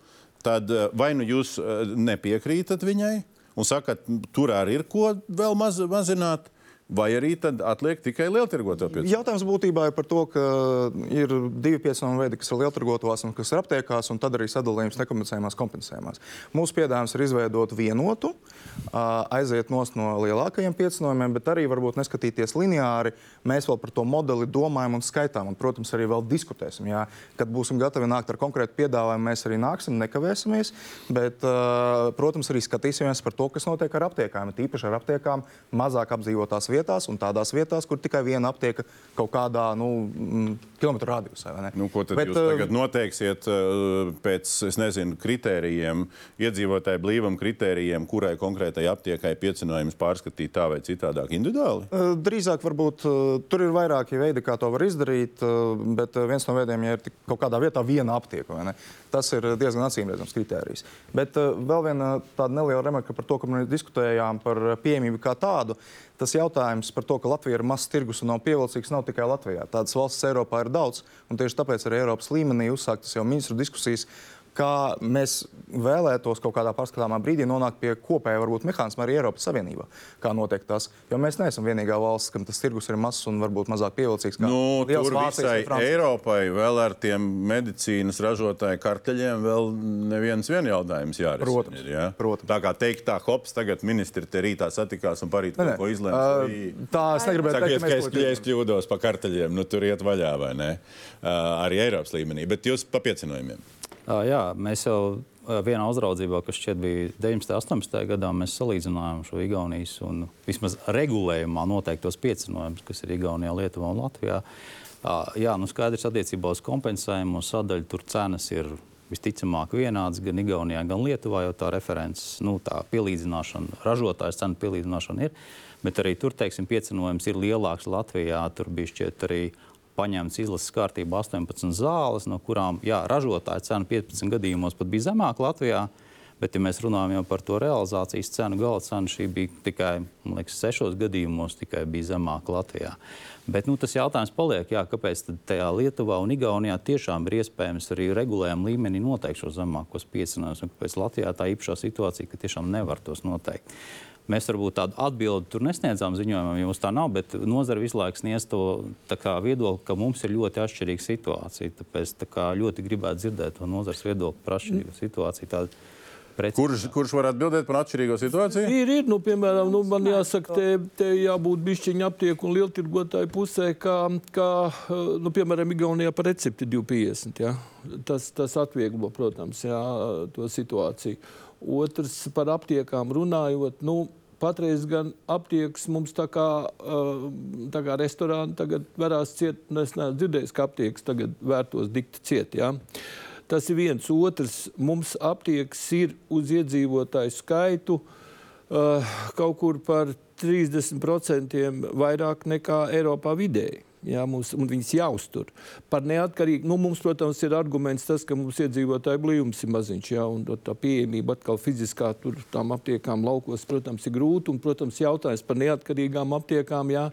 tad uh, vai nu jūs uh, nepiekrītat viņai un sakat, tur arī ir ko vēl maz, mazināt, vai arī tad atliek tikai lieltirgoto piecu? Jautājums būtībā ir par to, ka ir divi piesauņu veidi, kas ir lieltirgotos un kas ir aptiekās, un tad arī sadalījums nekompensējumās, kompensējumās. Mūsu piedāvājums ir izveidot vienotu, aiziet no lielākajiem piesauņiem, bet arī varbūt neskatīties lineāri. Mēs vēl par to modeli domājam un skaitām, un, protams, arī vēl diskutēsim. Jā. Kad būsim gatavi nākt ar konkrētu piedāvājumu, mēs arī nāksim, nekavēsimies. Bet, protams, arī skatīsimies par to, kas notiek ar aptiekām, tīpaši ar aptiekām mazāk apdzīvotās vietās un tādās vietās, kur tikai viena aptieka kaut kādā nu, mm, kilometru radiusā. Nu, ko tad Bet, jūs tagad noteiksiet pēc, es nezinu, kritērijiem, iedzīvotāju blīvam kritērijiem, kurai konkrētai aptiekai piecinājums pārskatīt tā vai citādāk individuāli? Drīzāk varbūt tur ir vairāki veidi, kā to var izdarīt, bet viens no veidiem, ja ir kaut kādā vietā viena aptieka, tas ir diezgan acīmredzams kritērijs. Bet vēl viena tāda neliela remarka par to, ka mēs diskutējām par pieejamību kā tādu. Tas jautājums par to, ka Latvija ir mazs tirgus un nav pievilcīgs, nav tikai Latvijā. Tādas valstis Eiropā ir daudz, un tieši tāpēc arī Eiropas līmenī uzsāktas jau ministru diskusijas kā mēs vēlētos kaut kādā paskatāmā brīdī nonākt pie kopēja varbūt mehānisma arī Eiropas Savienībā. Kā notiek tas? Jo mēs neesam vienīgā valsts, kam tas tirgus ir mazs un varbūt mazāk pievilcīgs. Nu, tur visai Eiropai vēl ar tiem medicīnas ražotāju karteļiem vēl neviens vien jautājums jārisina. Protams, ir, ja? protams. Tā kā teikt, tā hops, tagad ministri te rītā satikās un parīt kaut ko izlēma. Uh, tā es negribētu teikt, ka es, ja es kļūdos pa karteļiem, nu tur iet vaļā vai ne? Uh, arī Eiropas līmenī, bet jūs pa piecinojumiem. Jā, mēs jau vienā uzraudzībā, kas šķiet bija 19. un 18. gadā, mēs salīdzinājām šo Igaunijas un vismaz regulējumā noteiktos piecinojumus, kas ir Igaunijā, Lietuvā un Latvijā. Jā, nu skaidrs attiecībā uz kompensējumu sadaļu tur cenas ir visticamāk vienādas gan Igaunijā, gan Lietuvā, jo tā references, nu, tā pielīdzināšana, ražotājas cenu pielīdzināšana ir. Bet arī tur, teiksim, piecinojums ir lielāks Latvijā. Tur bija šķiet arī paņemts izlases kārtībā 18 zāles, no kurām jā, ražotāja cena 15 gadījumos pat bija zemāka Latvijā. Bet, ja mēs runājam par to realizācijas cenu, gala cena šī bija tikai liekas, sešos gadījumos, tikai bija zemāka Latvijā. Bet nu, tas jautājums paliek, jā, kāpēc tajā Lietuvā un Igaunijā tiešām ir iespējams arī regulējuma līmenī noteikt šos zemākos piecinājumus, un kāpēc Latvijā tā īpašā situācija, ka tiešām nevar tos noteikt. Mēs varbūt tādu atbildi tur nesniedzām ziņojumam, jo mums tā nav, bet nozara visu laiku sniedz to viedokli, ka mums ir ļoti atšķirīga situācija. Tāpēc tā ļoti gribētu dzirdēt to nozares viedokli par atšķirīgu situāciju. Tādu, Precīzāk. Kurš, kurš var atbildēt par atšķirīgo situāciju? Ir, ir nu, piemēram, nu, man jāsaka, te, te jābūt bišķiņa aptieku un lieltirgotāju pusē, kā, kā nu, piemēram, Igaunijā par recepti 250. Ja? Tas, tas atvieglo, protams, jā, to situāciju. Otrs par aptiekām runājot. Nu, Patreiz gan aptiekas mums tā kā, tā kā restorāni tagad varās ciet. Nu, es neesmu dzirdējis, ka aptiekas tagad vērtos dikti ciet. Ja? Tas ir viens. Otrs, mums aptiekas ir uz iedzīvotāju skaitu uh, kaut kur par 30% vairāk nekā Eiropā vidēji. Jā, mums, un viņas jāuztur. Par neatkarīgu, nu, mums, protams, ir arguments tas, ka mums iedzīvotāju blīvums ir maziņš, jā, un tā pieejamība atkal fiziskā tur tām aptiekām laukos, protams, ir grūti, un, protams, jautājums par neatkarīgām aptiekām, jā,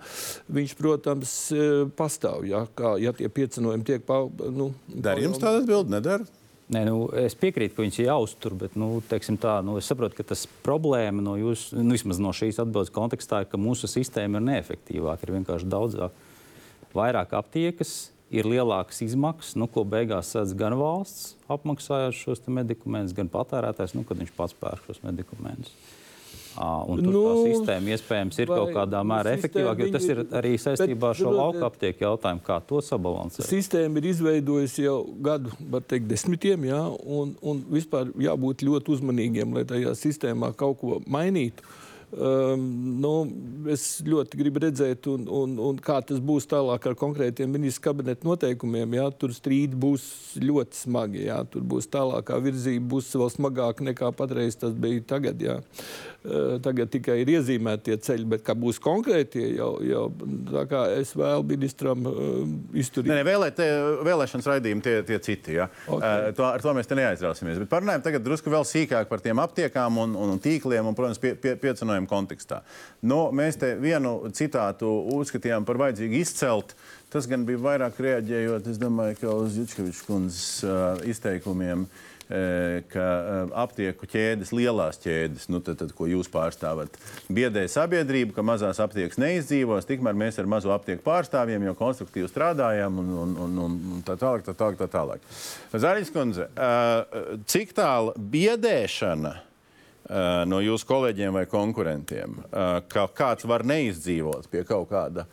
viņš, protams, e, pastāv, jā, kā, ja tie piecinojumi tiek, pa, nu. Dar jums tāda atbildi nedara? Nē, nu, es piekrītu, ka viņas ir jāuztur, bet nu, tā, nu, es saprotu, ka tas problēma no, jūs, nu, no šīs atbildes kontekstā ir, ka mūsu sistēma ir neefektīvāka, ir vienkārši daudzāk vairāk aptiekas, ir lielākas izmaksas, nu, ko beigās sēdz gan valsts apmaksājot šos medikamentus, gan patērētājs, nu, kad viņš pats pērk šos medikamentus. Un tur nu, tā sistēma iespējams ir kaut kādā mērā efektīvāka, jo tas ir arī saistībā ar šo lauka aptieku jautājumu, kā to sabalansēt. Sistēma ir izveidojusi jau gadu, var teikt, desmitiem, jā, un, un vispār jābūt ļoti uzmanīgiem, lai tajā sistēmā kaut ko mainītu. Um, nu, es ļoti gribu redzēt, un, un, un kā tas būs tālāk ar konkrētiem ministru kabineta noteikumiem. Jā, tur strīdi būs ļoti smagi. Jā, tur būs tālākā virzība, būs vēl smagāka nekā patreiz tas bija tagad. Jā. Uh, tagad tikai ir iezīmēti tie ceļi, bet kā būs konkrēti, jau, jau tā kā es vēlu ministram uh, izturīt. Nē, nē vēlēt, vēlēšanas raidījumi tie, tie citi. Ja. Okay. Uh, to, ar to mēs te neaizrausimies. Bet parunājam tagad drusku vēl sīkāk par tiem aptiekām un, un, un tīkliem un, protams, pie, pie, piecinojumiem ziņojuma kontekstā. Nu, mēs te vienu citātu uzskatījām par vajadzīgu izcelt. Tas gan bija vairāk reaģējot, es domāju, uz Jučkeviča kundzes uh, izteikumiem. Uh, ka aptieku ķēdes, lielās ķēdes, nu, tad, tad, ko jūs pārstāvat, biedē sabiedrību, ka mazās aptiekas neizdzīvos. Tikmēr mēs ar mazo aptieku pārstāvjiem jau konstruktīvi strādājam un, un, un, un tā tālāk. Tā tālāk, tā tālāk. Zaļas kundze, cik tālu biedēšana? No jūsu kolēģiem vai konkurentiem, ka kāds var neizdzīvot pie kaut kāda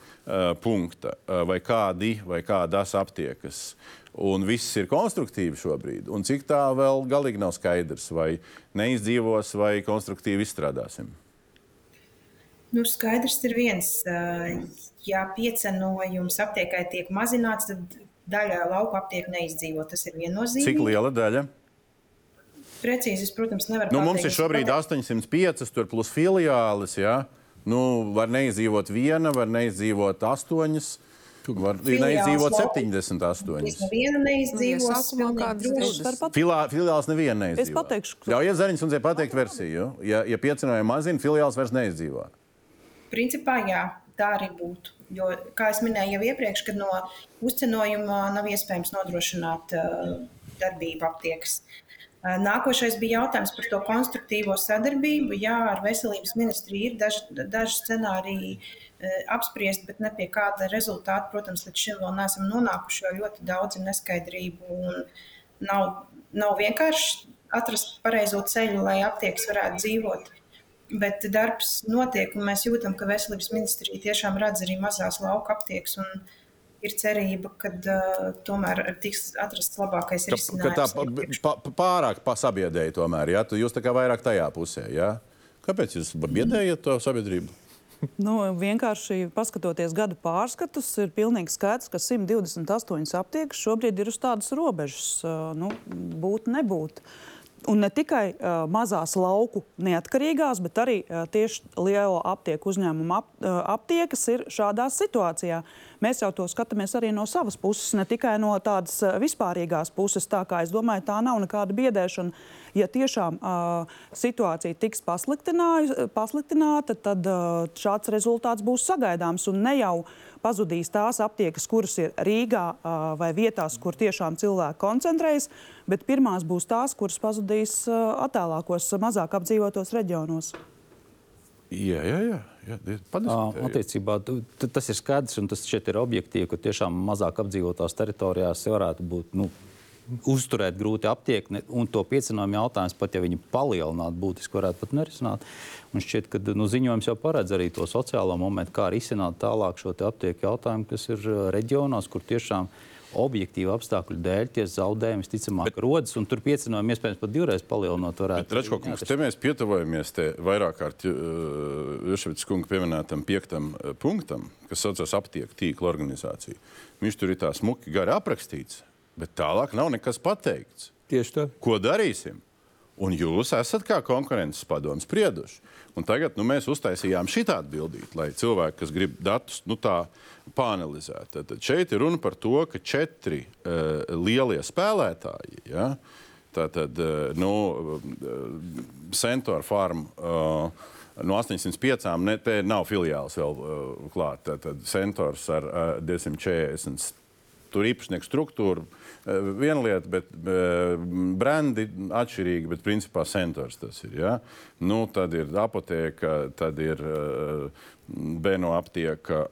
punkta, vai kādi vai kādas aptiekas un viss ir konstruktīvi šobrīd. Un cik tā vēl galīgi nav skaidrs, vai neizdzīvos, vai konstruktīvi izstrādāsim. Nu, skaidrs ir viens, ja piecenojums aptiekai tiek mazināts, tad daļa lauka aptiek neizdzīvo. Tas ir viennozīmīgi. Cik liela daļa? Precīzi, es, protams, nevaru nu. Mums ir šobrīd 805, tur plus filiālis. Ja? Nu, var neizdzīvot viena, var neizdzīvot astoņas. Var neizdzīvot 78. Neviena neizdzīvos. Filā, filiāls neviena neizdzīvo. Es pateikšu, ka... Ļaujiet Zariņas kundzei pateikt versiju. Ja, ja piecinojumi mazina, filiāls vairs neizdzīvo. Principā jā, tā arī būtu. Jo, kā jau minēju jau iepriekš, kad no uzcenojuma nav iespējams nodrošināt uh, darbību aptiekas. Uh, nākošais bija jautājums par to konstruktīvo sadarbību. Jā, ar veselības ministriju ir daži, daži scenāriji, Eh, apspriest, bet ne pie kāda rezultāta. Protams, līdz šim vēl neesam nonākuši, jo ļoti daudz ir neskaidrību un nav, nav vienkārši atrast pareizo ceļu, lai aptiekas varētu dzīvot. Bet darbs notiek, un mēs jūtam, ka veselības ministrija tiešām redz arī mazās lauka aptiekas. Ir cerība, ka uh, tomēr tiks atrasts labākais risinājums. Ka tā pa, pa, pārāk pasabiedēja tomēr, ja? Jūs tā kā vairāk tajā pusē, ja? Kāpēc jūs biedējat to sabiedrību? Nu, vienkārši paskatoties gada pārskatus, ir pilnīgi skaidrs, ka 128 aptiekas šobrīd ir uz tādas robežas, nu, būt, nebūt. Un ne tikai uh, mazās lauku neatkarīgās, bet arī uh, tieši lielo aptieku uzņēmumu ap, uh, aptiekas ir šādā situācijā. Mēs jau to skatāmies arī no savas puses, ne tikai no tādas uh, vispārīgās puses. Tā kā es domāju, tā nav nekāda biedēšana. Ja tiešām uh, situācija tiks pasliktināta, tad uh, šāds rezultāts būs sagaidāms un ne jau uh, pazudīs tās aptiekas, kuras ir Rīgā vai vietās, kur tiešām cilvēki koncentrējas, bet pirmās būs tās, kuras pazudīs attālākos, mazāk apdzīvotos reģionos. Jā, jā, jā. jā Attiecībā tas ir skaidrs, un tas šeit ir objektīvi, ka tiešām mazāk apdzīvotās teritorijās varētu būt nu, uzturēt grūti aptiekni, un to piecinājumu jautājums, pat ja viņi palielinātu, būtiski varētu pat nerisināt. Un šķiet, ka nu, ziņojums jau paredz arī to sociālo momentu, kā risināt tālāk šo aptieku jautājumu, kas ir uh, reģionos, kur tiešām objektīvu apstākļu dēļ tie zaudējumi visticamāk rodas, un tur piecinājumi iespējams pat divreiz palielinot. Redz, kungs, te mēs pietuvojamies te vairāk kārt Juševits uh, kunga pieminētam piektam uh, punktam, kas saucas aptieku tīkla organizācija. Viņš tur ir tā smuki gari aprakstīts, bet tālāk nav nekas pateikts. Tieši tā. Ko darīsim? Un jūs esat kā konkurences padomus sprieduši. Un tagad nu, mēs uztaisījām šitādu bildīti, lai cilvēki, kas grib datus nu, tā pāanalizēt. Tad, tad šeit ir runa par to, ka četri uh, lielie spēlētāji, ja, tātad uh, nu, uh, Centaur Farm. Uh, No 805 ne, te nav filiāls vēl uh, klāta. Tad Centors ar uh, 240 tur īpašnieku struktūru. Eh, viena lieta, bet eh, brendi atšķirīgi, bet principā centrs tas ir. Ja? Nu, tad ir apoteka, tad ir eh, bēno aptieka.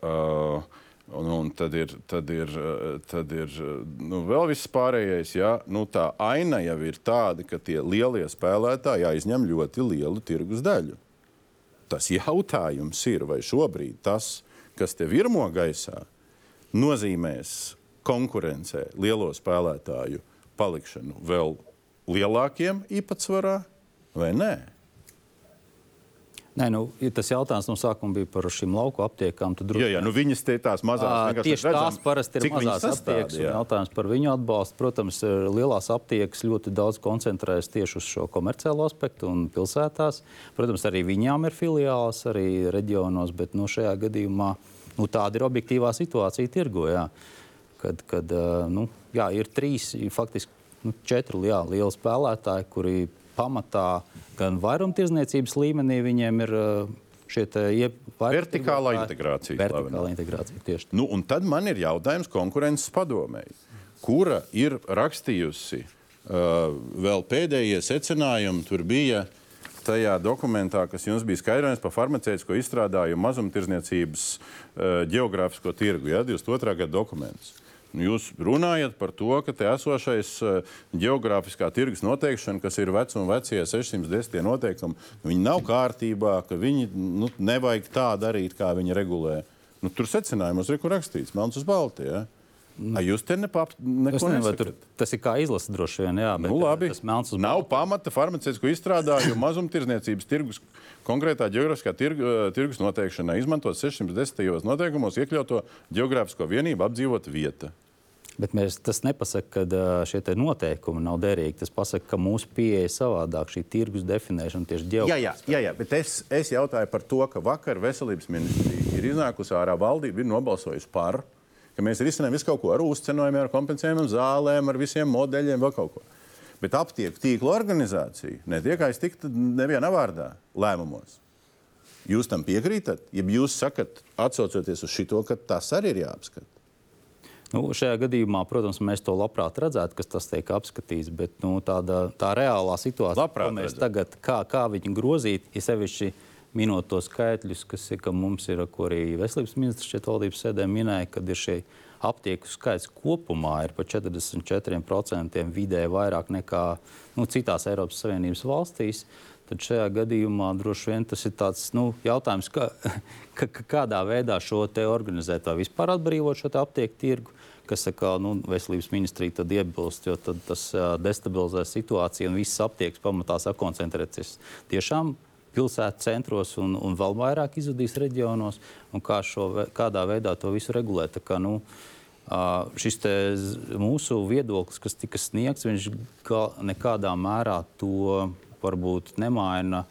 Un, un tad ir, tad ir, tad ir nu, vēl viss pārējais. Ja? Nu, tā aina jau ir tāda, ka tie lielie spēlētāji aizņem ļoti lielu tirgus daļu. Tas jautājums ir, vai šobrīd tas, kas te virmo gaisā, nozīmēs konkurencē lielo spēlētāju palikšanu vēl lielākiem īpatsvarā vai nē? Nē, nu, ja tas jautājums no sākuma bija par šīm lauku aptiekām. Jā, jā, nu viņas te tās mazās tieši redzam, tās parasti ir mazās aptiekas. Jautājums par viņu atbalstu. Protams, lielās aptiekas ļoti daudz koncentrējas tieši uz šo komerciālo aspektu un pilsētās. Protams, arī viņām ir filiāls, arī reģionos, bet nu, šajā gadījumā nu, tāda ir objektīvā situācija tirgo. Jā kad, kad nu, jā, ir trīs, faktiski nu, četri jā, lieli spēlētāji, kuri pamatā gan vairumtirdzniecības līmenī viņiem ir šie vertikālā integrācija. Vertikālā integrācija tieši. Nu, un tad man ir jautājums konkurences padomēji, kura ir rakstījusi uh, vēl pēdējie secinājumi. Tur bija tajā dokumentā, kas jums bija skaidrojums par farmaceitisko izstrādājumu mazumtirdzniecības uh, geogrāfisko tirgu, ja, 22. gada dokuments. Nu, jūs runājat par to, ka te esošais uh, geogrāfiskā tirgus noteikšana, kas ir vecuma vecie 610 noteikumi, viņi nav kārtībā, ka viņi nu, nevajag tā darīt, kā viņi regulē. Nu, tur secinājumos ir rakstīts, melns uz balti. Ja? A jūs te nepap, neko tur, tas ir kā izlase droši vien. Jā, bet, Nu, labi. Tas melns uz Nav pamata farmaceitisko izstrādājumu mazumtirdzniecības tirgus konkrētā geogrāfiskā tirgu, tirgus noteikšanai, izmantot 610. noteikumos iekļauto geogrāfisko vienību apdzīvot vieta. Bet mēs, tas nepasaka, ka šie te noteikumi nav derīgi. Tas pasaka, ka mūsu pieeja ir savādāk. Šī tirgus definēšana tieši Jā, jā, ģeogrāfiski. jā, jā, bet es, es jautāju par to, ka vakar veselības ministrija ir iznākusi ārā, valdība ir nobalsojusi par, ka mēs risinām visu kaut ko ar uzcenojumiem, ar kompensējumiem, zālēm, ar visiem modeļiem, vēl kaut ko. Bet aptieku tīkla organizācija netiek aiztikta nevienā vārdā lēmumos. Jūs tam piekrītat? Ja jūs sakat, atsaucoties uz šo, ka tas arī ir jāapskata. Nu, šajā gadījumā, protams, mēs to labprāt redzētu, kas tas tiek apskatīts. Bet nu, tāda, tā reālā situācija, Labprāt ko mēs redzētu. tagad, kā, kā viņu grozīt, ir sevišķi minot tos skaitļus, kas ir, ka mums ir, ko arī veselības ministrs šeit valdības sēdē minēja, kad ir šie aptieku skaits kopumā ir par 44% vidēji vairāk nekā nu, citās Eiropas Savienības valstīs. Tad šajā gadījumā droši vien tas ir tāds nu, jautājums, kā, ka, ka, kādā veidā šo te organizēt, vai vispār atbrīvot šo aptieku tirgu, kas saka, nu, veselības ministrija tad iebilst, jo tad tas destabilizē situāciju un visas aptiekas pamatā sakoncentrēties tiešām pilsētu centros un, un vēl vairāk izudīs reģionos, un kā šo, kādā veidā to visu regulēt. Kā, nu, šis mūsu viedoklis, kas tika sniegts, viņš nekādā mērā to varbūt nemaina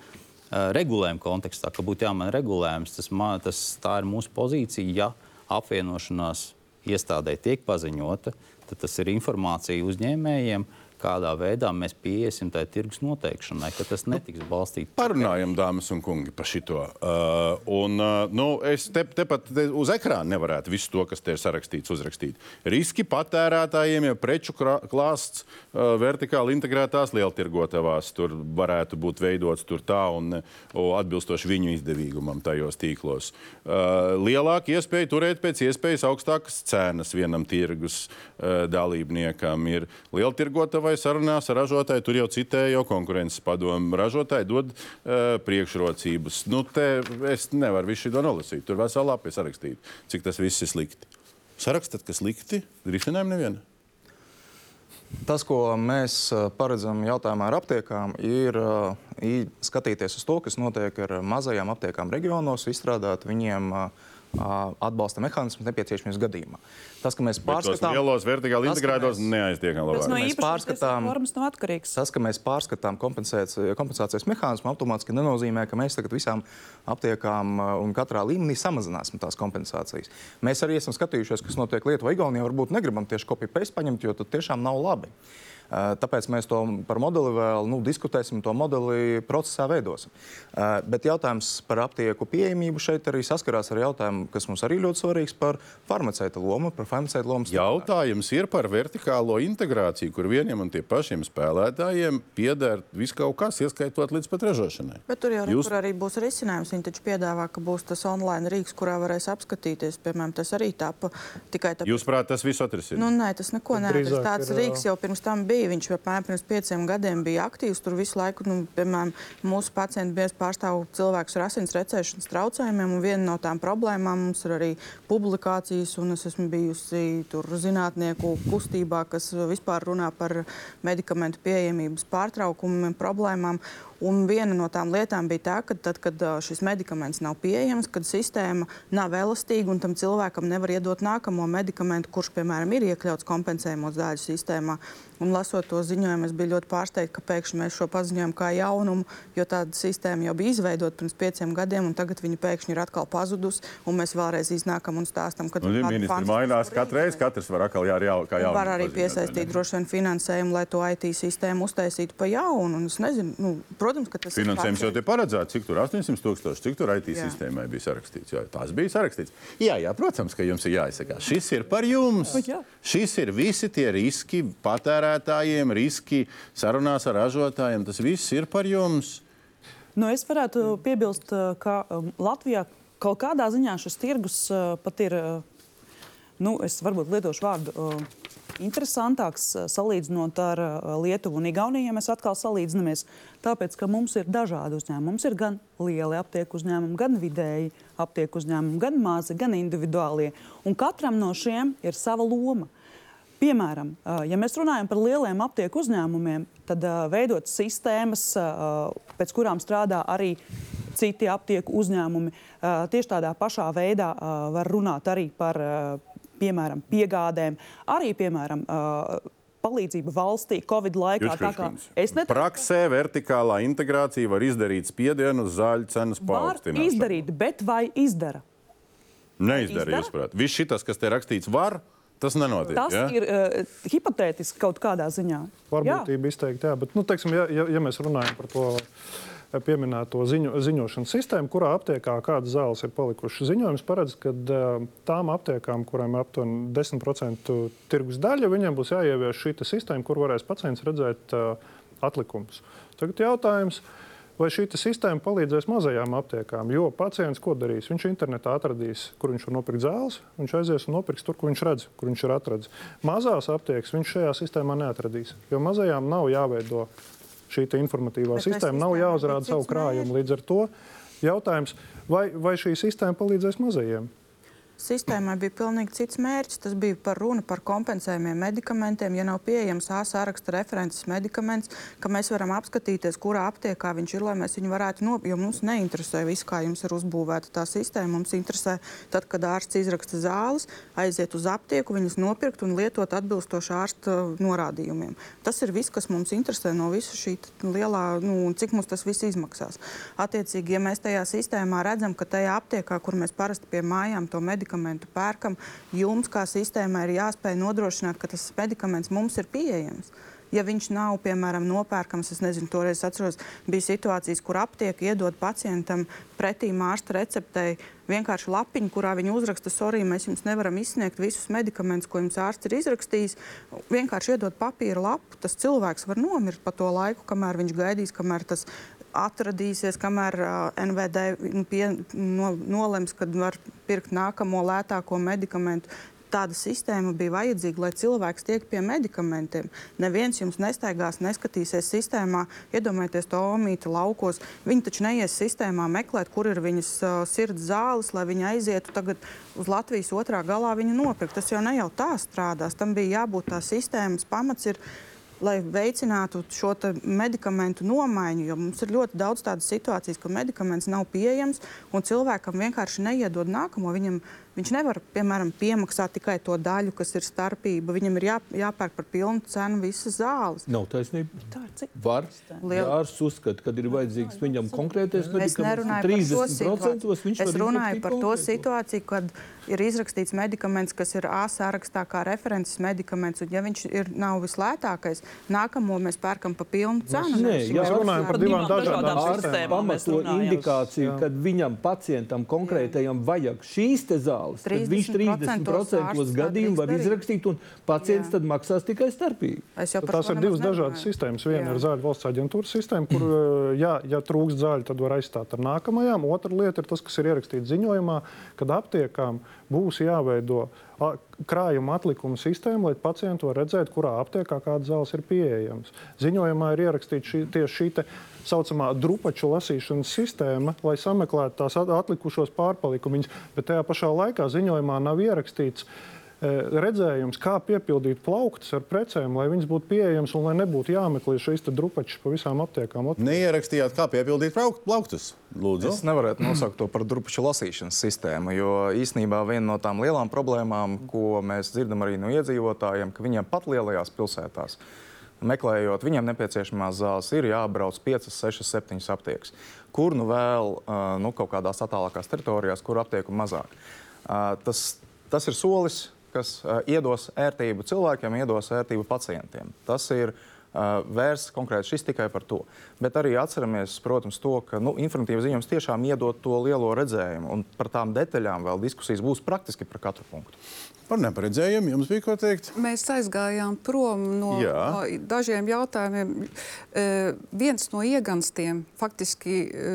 regulējuma kontekstā, ka būtu jāmaina regulējums. Tas, ma- tas, tā ir mūsu pozīcija. Ja apvienošanās iestādē tiek paziņota, tad tas ir informācija uzņēmējiem, kādā veidā mēs pieiesim tai tirgus noteikšanai, ka tas netiks balstīts. Parunājam, dāmas un kungi, par šo. Uh, un, uh, nu, es te, tepat te uz ekrāna nevarētu visu to, kas te ir sarakstīts, uzrakstīt. Riski patērētājiem, ja preču klāsts uh, vertikāli integrētās lieltirgotavās tur varētu būt veidots tur tā un o, atbilstoši viņu izdevīgumam tajos tīklos. Uh, lielāka iespēja turēt pēc iespējas augstākas cenas vienam tirgus uh, dalībniekam ir lieltirgotavai sarunās ar ražotāju. Tur jau citēja jau konkurences padomu. Ražotāji dod uh, priekšrocības. Nu, te es nevaru visu šo nolasīt. Tur veselā lapē sarakstīt, cik tas viss ir slikti. Sarakstat, ka slikti, risinājumu nevienu. Tas, ko mēs ā, paredzam jautājumā ar aptiekām, ir i- skatīties uz to, kas notiek ar mazajām aptiekām reģionos, izstrādāt viņiem ā, atbalsta mehānismus nepieciešamības gadījumā. Tas, ka mēs pārskatām lielos vertikāli integrētos mēs- neaiztiekam Tas no labāk. mēs pārskatām- formas nav atkarīgs. Tas, ka mēs pārskatām kompensācijas, kompensācijas mehānismu, automātiski nenozīmē, ka mēs tagad visām aptiekām un katrā līmenī samazināsim tās kompensācijas. Mēs arī esam skatījušies, kas notiek Lietuvā, Igaunijā. Varbūt negribam tieši kopiju pēc paņemt, jo tas tiešām nav labi. Tāpēc mēs to par modeli vēl nu, diskutēsim, to modeli procesā veidosim. Bet jautājums par aptieku pieejamību šeit arī saskarās ar jautājumu, kas mums arī ļoti svarīgs par farmaceita lomu, par farmaceita lomu. Jautājums ir par vertikālo integrāciju, kur vieniem un tie pašiem spēlētājiem pieder viss kaut kas, ieskaitot līdz pat ražošanai. Bet tur jau Jūs- Jūs... arī būs risinājums. Viņi taču piedāvā, ka būs tas online rīks, kurā varēs apskatīties. Piemēram, tas arī tāpa tikai tāpēc. Jūs prāt, tas viss atrisinās? Nu, nē, tas neko neatrast. Drīzāk Tāds ir, rīks jau pirms tam bija. Viņš jau apmēram pirms pieciem gadiem bija aktīvs. Tur visu laiku, nu, piemēram, mūsu pacienti bieži pārstāv cilvēkus ar asins recēšanas traucējumiem. Viena no tām problēmām mums ir arī publikācijas, un es esmu bijusi tur zinātnieku kustībā, kas vispār runā par medikamentu pieejamības pārtraukumiem, problēmām. Un viena no tām lietām bija tā, ka tad, kad šis medikaments nav pieejams, kad sistēma nav elastīga un tam cilvēkam nevar iedot nākamo medikamentu, kurš, piemēram, ir iekļauts kompensējumos daļu sistēmā. Un, lasot to ziņojumu, es biju ļoti pārsteigta, ka pēkšņi mēs šo paziņojam kā jaunumu, jo tāda sistēma jau bija izveidota pirms pieciem gadiem, un tagad viņa pēkšņi ir atkal pazudusi. Mēs vēlreiz iznākam un stāstam, ka nu, ministri mainās katru reizi, katrs var atkal jā, jā, kā jaunu. Var arī piesaistīt droši vien finansējumu, lai to IT sistēmu uztaisītu pa jaunu. Nezinu, nu, protams, ka tas Finansējums jau te paredzēts, cik tur 800 tūkstoši, cik tur IT jā. sistēmai bija sarakstīts. Jā, tās bija sarakstīts. Jā, jā, protams, ka jums ir jāizsaka. Šis ir par jums. Jā. Šis ir visi tie riski patērētājiem, riski sarunās ar ražotājiem. Tas viss ir par jums. Nu, es varētu piebilst, ka um, Latvijā kaut kādā ziņā šis tirgus uh, pat ir, uh, nu, es varbūt lietošu vārdu. Interesantāks salīdzinot ar Lietuvu un Igauniju, ja mēs atkal salīdzinamies. Tāpēc, ka mums ir dažādi uzņēmumi. Mums ir gan lieli aptieku uzņēmumi, gan vidēji aptieku uzņēmumi, gan mazi, gan individuālie. Un katram no šiem ir sava loma. Piemēram, ja mēs runājam par lieliem aptieku uzņēmumiem, tad veidot sistēmas, pēc kurām strādā arī citi aptieku uzņēmumi, tieši tādā pašā veidā var runāt arī par, piemēram, piegādēm, arī, piemēram, palīdzību valstī Covid laikā. Es neteiktu, Praksē vertikālā integrācija var izdarīt spiedienu uz zāļu cenas paaugstināšanu. Izdarīt, bet vai izdara? Neizdara, izdara? Viss šis, kas te rakstīts, var. Tas nenotiek. Tas ja? ir uh, hipotētiski kaut kādā ziņā. Varbūtība izteikti, jā. Bet, nu, teiksim, ja, ja, ja mēs runājam par to eh, pieminēto ziņo, ziņošanas sistēmu, kurā aptiekā kādas zāles ir palikušas. Ziņojums paredz, ka uh, tām aptiekām, kurām ir aptuveni 10% tirgus daļa, viņiem būs jāievieš šī sistēma, kur varēs pacients redzēt uh, atlikumus. Tagad jautājums ir Vai šī sistēma palīdzēs mazajām aptiekām? Jo pacients ko darīs? Viņš internetā atradīs, kur viņš var nopirkt zāles, viņš aizies un nopirks tur, kur viņš redz, kur viņš ir atradzis. Mazās aptiekas viņš šajā sistēmā neatradīs, jo mazajām nav jāveido šī informatīvā Bet sistēma, nav jāuzrāda savu krājumu. Līdz ar to jautājums, vai, vai šī sistēma palīdzēs mazajiem? Sistēmai bija pilnīgi cits mērķis. Tas bija par runu par kompensējumiem medikamentiem. Ja nav pieejams A saraksta references medikaments, ka mēs varam apskatīties, kurā aptiekā viņš ir, lai mēs viņu varētu nopirkt. Jo mums neinteresē viss, kā jums ir uzbūvēta tā sistēma. Mums interesē, tad, kad ārsts izraksta zāles, aiziet uz aptieku, viņas nopirkt un lietot atbilstoši ārsta norādījumiem. Tas ir viss, kas mums interesē no visa šī lielā, nu, cik mums tas viss izmaksās. Attiecīgi, ja mēs tajā sistēmā redzam, ka tajā aptiekā, kur mēs parasti pie mājām to medikamentu medikamentu pērkam, jums kā sistēmai ir jāspēj nodrošināt, ka tas medikaments mums ir pieejams. Ja viņš nav, piemēram, nopērkams, es nezinu, toreiz atceros, bija situācijas, kur aptiek iedod pacientam pretī ārsta receptei vienkārši lapiņu, kurā viņi uzraksta, sorry, mēs jums nevaram izsniegt visus medikamentus, ko jums ārsts ir izrakstījis. Vienkārši iedod papīra lapu, tas cilvēks var nomirt pa to laiku, kamēr viņš gaidīs, kamēr tas atradīsies, kamēr uh, NVD pie, no, nolems, kad var pirkt nākamo lētāko medikamentu. Tāda sistēma bija vajadzīga, lai cilvēks tiek pie medikamentiem. Neviens jums nestaigās, neskatīsies sistēmā, iedomājieties to omīti laukos. Viņi taču neies sistēmā meklēt, kur ir viņas uh, sirds zāles, lai viņi aizietu tagad uz Latvijas otrā galā viņu nopirkt. Tas jau ne jau tā strādās. Tam bija jābūt tā sistēmas pamats. Ir, lai veicinātu šo medikamentu nomaiņu. Jo mums ir ļoti daudz tādas situācijas, ka medikaments nav pieejams un cilvēkam vienkārši neiedod nākamo. Viņam Viņš nevar, piemēram, piemaksāt tikai to daļu, kas ir starpība. Viņam ir jā, jāpērk par pilnu cenu visas zāles. Nav taisnība. Tā ir cik? Var. Ārsts uzskata, ka ir vajadzīgs viņam konkrētais medikaments. Es nerunāju par to situāciju. Es runāju par to situāciju, kad ir izrakstīts medikaments, kas ir A sarakstā kā references medikaments, un ja viņš ir, nav vislētākais, nākamo mēs pērkam par pilnu cenu. Nē, jā, runājam par divām dažādām sistēmām. Pamato indikāciju, kad viņam pacientam konkrētajam vajag šīs te zāles zāles. Tad viņš 30% gadījumu var izrakstīt, un pacients Jā. tad maksās tikai starpību. Tās ir divas dažādas sistēmas. Viena Jā. ir zāļu valsts aģentūras sistēma, kur, eh, jā, ja trūkst zāļu, tad var aizstāt ar nākamajām. Otra lieta ir tas, kas ir ierakstīts ziņojumā, kad aptiekām būs jāveido krājuma atlikumu sistēma, lai pacienti var redzēt, kurā aptiekā kādas zāles ir pieejamas. Ziņojumā ir ierakstīta šī, tieši šī tā saucamā drupaču lasīšanas sistēma, lai sameklētu tās atlikušos pārpalikumus, bet tajā pašā laikā ziņojumā nav ierakstīts E, redzējums, kā piepildīt plauktus ar precēm, lai viņas būtu pieejamas un lai nebūtu jāmeklē šīs drupačas pa visām aptiekām. Neierakstījāt, kā piepildīt plauktus? Lūdzu. Es nevarētu nosaukt to par drupaču lasīšanas sistēmu, jo īsnībā viena no tām lielām problēmām, ko mēs dzirdam arī no iedzīvotājiem, ka viņiem pat lielajās pilsētās meklējot viņiem nepieciešamās zāles, ir jābrauc 5, 6, 7 aptiekas. Kur nu vēl nu, kaut kādās attālākās teritorijās, kur aptieku mazāk. Tas, tas ir solis, kas iedos ērtību cilvēkiem, iedos ērtību pacientiem. Tas ir vērsts konkrēti šis tikai par to. Bet arī atceramies, protams, to, ka nu, informatīvs ziņojums tiešām iedod to lielo redzējumu, un par tām detaļām vēl diskusijas būs praktiski par katru punktu. Par neparedzējumu jums bija ko teikt? Mēs aizgājām prom no, Jā. no dažiem jautājumiem. E, viens no ieganstiem, faktiski, e,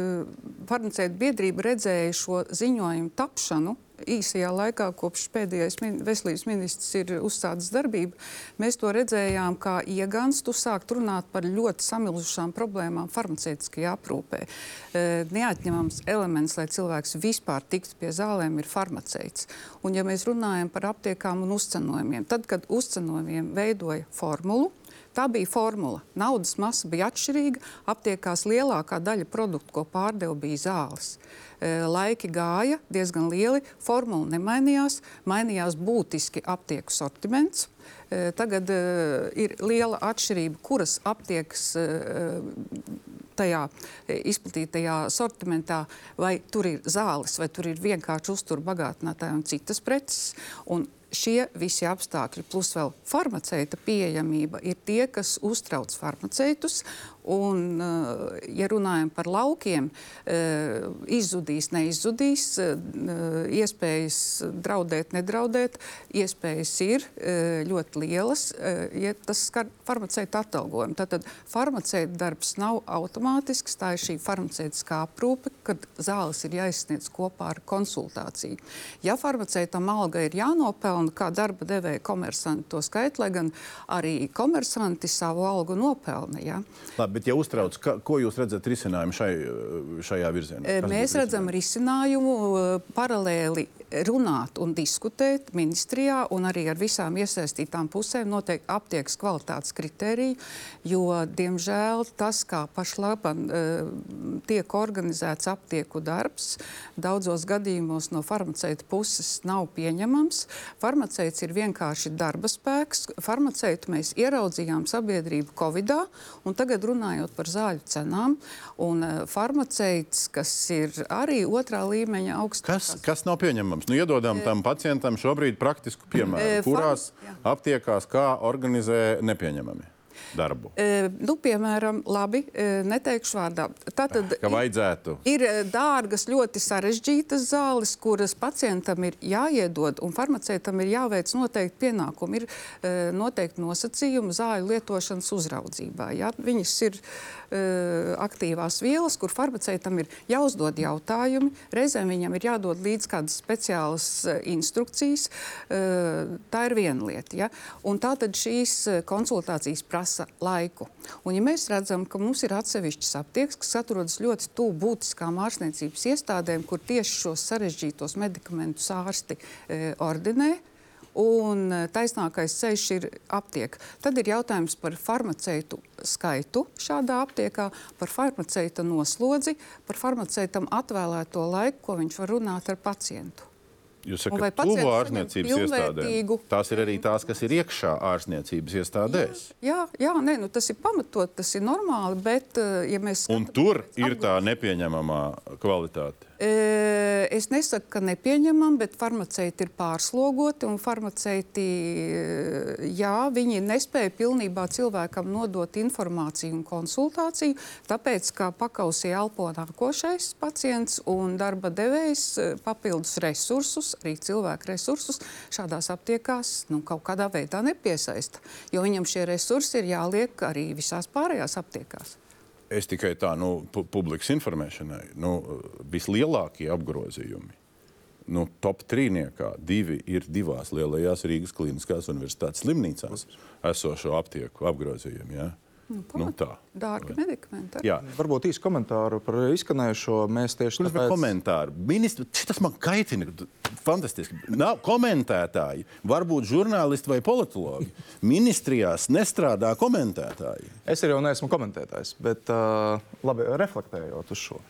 farmaceitu biedrība redzēja šo ziņojumu tapšanu īsajā laikā, kopš pēdējais min veselības ministrs ir uzsācis darbību, mēs to redzējām kā ieganstu sākt runāt par ļoti samilušām problēmām farmaceitiskajā aprūpē. E, neatņemams elements, lai cilvēks vispār tiktu pie zālēm, ir farmaceits. Un ja mēs runājam par aptiekām un uzcenojumiem, tad, kad uzcenojumiem veidoja formulu, Tā bija formula. Naudas masa bija atšķirīga. Aptiekās lielākā daļa produktu, ko pārdeva, bija zāles. E, laiki gāja diezgan lieli, formula nemainījās, mainījās būtiski aptieku sortiments. E, tagad uh, ir liela atšķirība, kuras aptiekas uh, tajā izplatītajā sortimentā, vai tur ir zāles, vai tur ir vienkārši uzturu bagātinātāji un citas preces. Un šie visi apstākļi, plus vēl farmaceita pieejamība, ir tie, kas uztrauc farmaceitus. Un, eh, ja runājam par laukiem, eh, izzudīs, neizzudīs, eh, iespējas draudēt, nedraudēt, iespējas ir ļoti lielas, ja tas skar farmaceita atalgojumu. Tātad farmaceita darbs nav automātisks, tā ir šī farmaceitiskā aprūpe, kad zāles ir jāizsniedz kopā ar konsultāciju. Ja farmaceitam alga ir jānopelna, kā darba devēja komersanti to skait, lai gan arī komersanti savu algu nopelna. Ja? Labi, bet ja uztrauc, ka, ko jūs redzat risinājumu šai, šajā virzienā? Kas Mēs redzam risinājumu paralēli runāt un diskutēt ministrijā un arī ar visām iesaistītām pusēm noteikti aptiekas kvalitātes kritēriju, jo, diemžēl, tas, kā pašlaik uh, tiek organizēts aptieku darbs, daudzos gadījumos no farmaceita puses nav pieņemams. Farmaceits ir vienkārši darba spēks. Farmaceitu mēs ieraudzījām sabiedrību Covidā, un tagad runājot par zāļu cenām, un uh, farmaceits, kas ir arī otrā līmeņa augstāk. Kas, kas nav pieņemams? Nu, iedodam tam pacientam šobrīd praktisku piemēru, kurās aptiekās kā organizē nepieņemami darbu? E, nu, piemēram, labi, e, neteikšu vārdā. Tātad ka vajadzētu. Ir, ir dārgas, ļoti sarežģītas zāles, kuras pacientam ir jāiedod, un farmaceitam ir jāveic noteikti pienākumi. Ir e, noteikti nosacījumi zāļu lietošanas uzraudzībā. Ja? Viņas ir e, aktīvās vielas, kur farmaceitam ir jāuzdod jautājumi, reizēm viņam ir jādod līdz kādas speciālas e, instrukcijas. E, tā ir viena lieta. Ja? Un tātad šīs konsultācijas prasa laiku. Un, ja mēs redzam, ka mums ir atsevišķas aptiekas, kas atrodas ļoti tuvu būtiskām ārstniecības iestādēm, kur tieši šos sarežģītos medikamentus ārsti e, ordinē, un taisnākais ceļš ir aptiekā. Tad ir jautājums par farmaceitu skaitu šādā aptiekā, par farmaceita noslodzi, par farmaceitam atvēlēto laiku, ko viņš var runāt ar pacientu. Jūs sakat, ka tuvu ārstniecības iestādēm. Tās ir arī tās, kas ir iekšā ārstniecības iestādēs. Jā, jā, nē, nu, tas ir pamatot, tas ir normāli, bet ja mēs. Un tur ir tā nepieņemamā kvalitāte. Es nesaku, ka nepieņemam, bet farmaceiti ir pārslogoti. Farmaceiti, jā, viņi nespēja pilnībā cilvēkam nodot informāciju un konsultāciju, tāpēc, ka pakausī elpo nākošais pacients un darba devējs papildus resursus, arī cilvēku resursus, šādās aptiekās nu, kaut kādā veidā nepiesaista. Jo viņam šie resursi ir jāliek arī visās pārējās aptiekās. Es tikai tā, nu, pu publikas informēšanai, nu, vislielākie apgrozījumi. Nu, top trīniekā divi ir divās lielajās Rīgas Kliniskās universitātes slimnīcās esošo aptieku apgrozījumi. Ja? Nu, nu, tā. Dārgi medikamenti. Jā. Varbūt īsi komentāru par izskanējušo. Mēs tieši Kurš tāpēc... komentāru? Ministru, tas man kaitina. Fantastiski. Nav komentētāji. Varbūt žurnālisti vai politologi. Ministrijās nestrādā komentētāji. Es arī neesmu komentētājs, bet uh, labi reflektējot uz šo.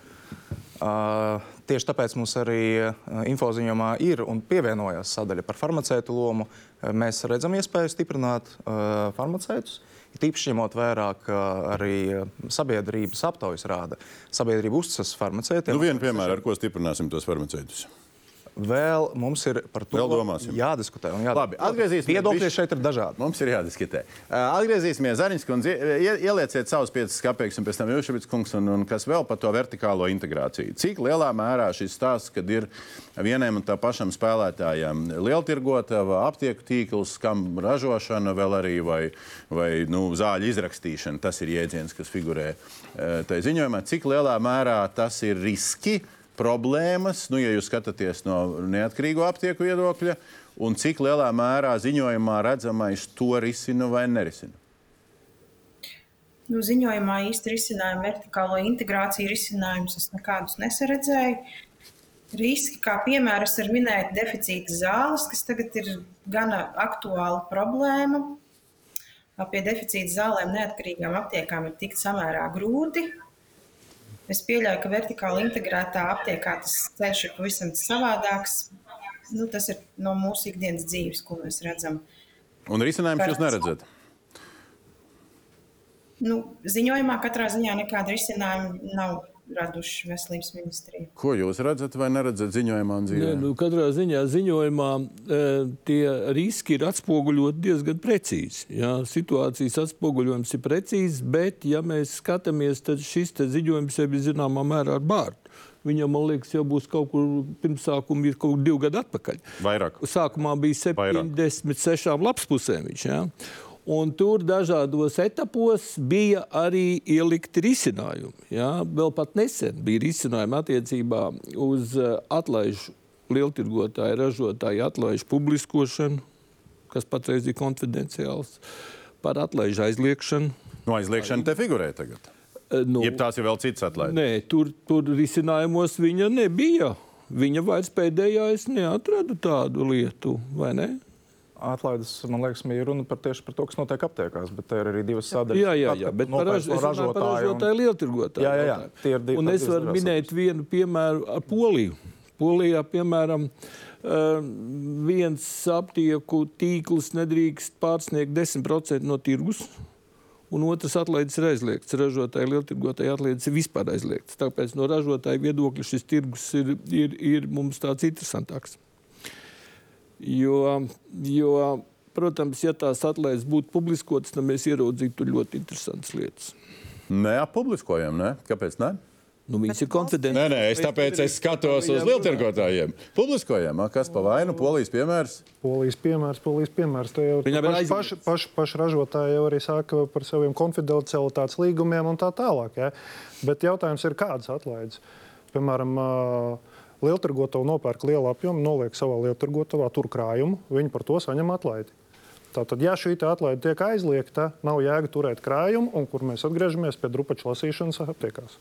Uh, tieši tāpēc mums arī uh, infoziņojumā ir un pievienojās sadaļa par farmaceitu lomu. Uh, mēs redzam iespēju stiprināt uh, farmaceitus Tīpaši ņemot vērā, ka arī sabiedrības aptaujas rāda, sabiedrība uzticas farmaceitiem. Nu, vienu piemēru, ar ko stiprināsim tos farmaceitus. Vēl mums ir par to jādiskutē. jādiskutē. Labi, atgriezīsimies. Viedokļi bišķi- šeit ir dažādi. Mums ir jādiskutē. Uh, Atgriezīsimies Zariņš kundze, ie- ielieciet savus piecus kapeikus un pēc tam Jūševits kungs un, un kas vēl par to vertikālo integrāciju. Cik lielā mērā šis stāsts, kad ir vienam un tā pašam spēlētājam lieltirgotava, aptieku tīkls, kam ražošana vēl arī vai, vai nu, zāļu izrakstīšana, tas ir jēdziens, kas figurē uh, tajā ziņojumā. Cik lielā mērā tas ir riski? Problēmas, nu, ja jūs skatāties no neatkarīgo aptieku viedokļa, un cik lielā mērā ziņojumā redzamais to risina vai nerisina? Nu, ziņojumā īsti risinājumu vertikālo integrāciju risinājumus es nekādus nesaredzēju. Riski, kā piemēram, es varu minēt deficīta zāles, kas tagad ir gana aktuāla problēma. Pie deficīta zālēm neatkarīgām aptiekām ir tikt samērā grūti. Es pieļauju, ka vertikāli integrētā aptiekā tas ceļš ir pavisam savādāks. Nu, tas ir no mūsu ikdienas dzīves, ko mēs redzam. Un risinājumus jūs neredzat? Nu, ziņojumā katrā ziņā nekāda risinājuma nav raduši veselības ministrija. Ko jūs redzat vai neredzat ziņojumā? Nē, nu, katrā ziņā ziņojumā e, tie riski ir atspoguļoti diezgan precīzi. Jā. Situācijas atspoguļojums ir precīzs, bet, ja mēs skatāmies, tad šis ziņojums jau ir zināmā mērā ar bārdu. Viņam, man liekas, jau būs kaut kur pirmsākuma, ir kaut kur divi gadi atpakaļ. Vairāk. Sākumā bija 76 lapspusēm viņš. Jā. Un tur dažādos etapos bija arī ielikti risinājumi. Jā. Vēl pat nesen bija risinājumi attiecībā uz uh, atlaižu lieltirgotāju, ražotāju atlaižu publiskošanu, kas patreiz ir konfidenciāls, par atlaižu aizliekšanu. No aizliekšana te figurē tagad. Uh, nu, Jeb tās ir vēl citas atlaides. Nē, tur, tur risinājumos viņa nebija. Viņa vairs pēdējā es neatradu tādu lietu, vai ne? Atlaides, man liekas, bija runa par tieši par to, kas notiek aptiekās, bet te ir arī divas sadaļas. Jā, jā, jā bet par raž, ražotāju, par ražotāju un... lieltirgotāju. Jā, jā, jā. Tie ir divi- Un es varu minēt vienu piemēru ar Poliju. Polijā, piemēram, eh, viens aptieku tīkls nedrīkst pārsniegt 10% no tirgus. Un otrs atlaides ir aizliegts. Ražotāji, lieltirgotāji atlaides ir vispār aizliegts. Tāpēc no ražotāja viedokļa šis tirgus ir, ir, ir mums tāds interesantāks. Jo, jo, protams, ja tās atlaides būtu publiskotas, tad mēs ieraudzītu ļoti interesantas lietas. Neapubliskojam, ne? Kāpēc? Ne? Nu, viņas ir Nē, konfidenciālas. nē, es tāpēc es skatos uz lieltirgotājiem. Publiskojam, kas pa vainu, polijas piemērs. Polijas piemērs, polijas piemērs. Jau paši, paši, paši, paši ražotāji jau arī saka par saviem konfidencialitātes līgumiem un tā tālāk. Ja? Bet jautājums ir, kādas atlaides? Piemēram, ā, lieltirgotavu nopērk lielu apjomu, noliek savā lieltirgotavā, tur krājumu, viņi par to saņem atlaidi. Tātad, ja šī atlaide tiek aizliegta, nav jēga turēt krājumu, un kur mēs atgriežamies pie drupaču lasīšanas aptiekās.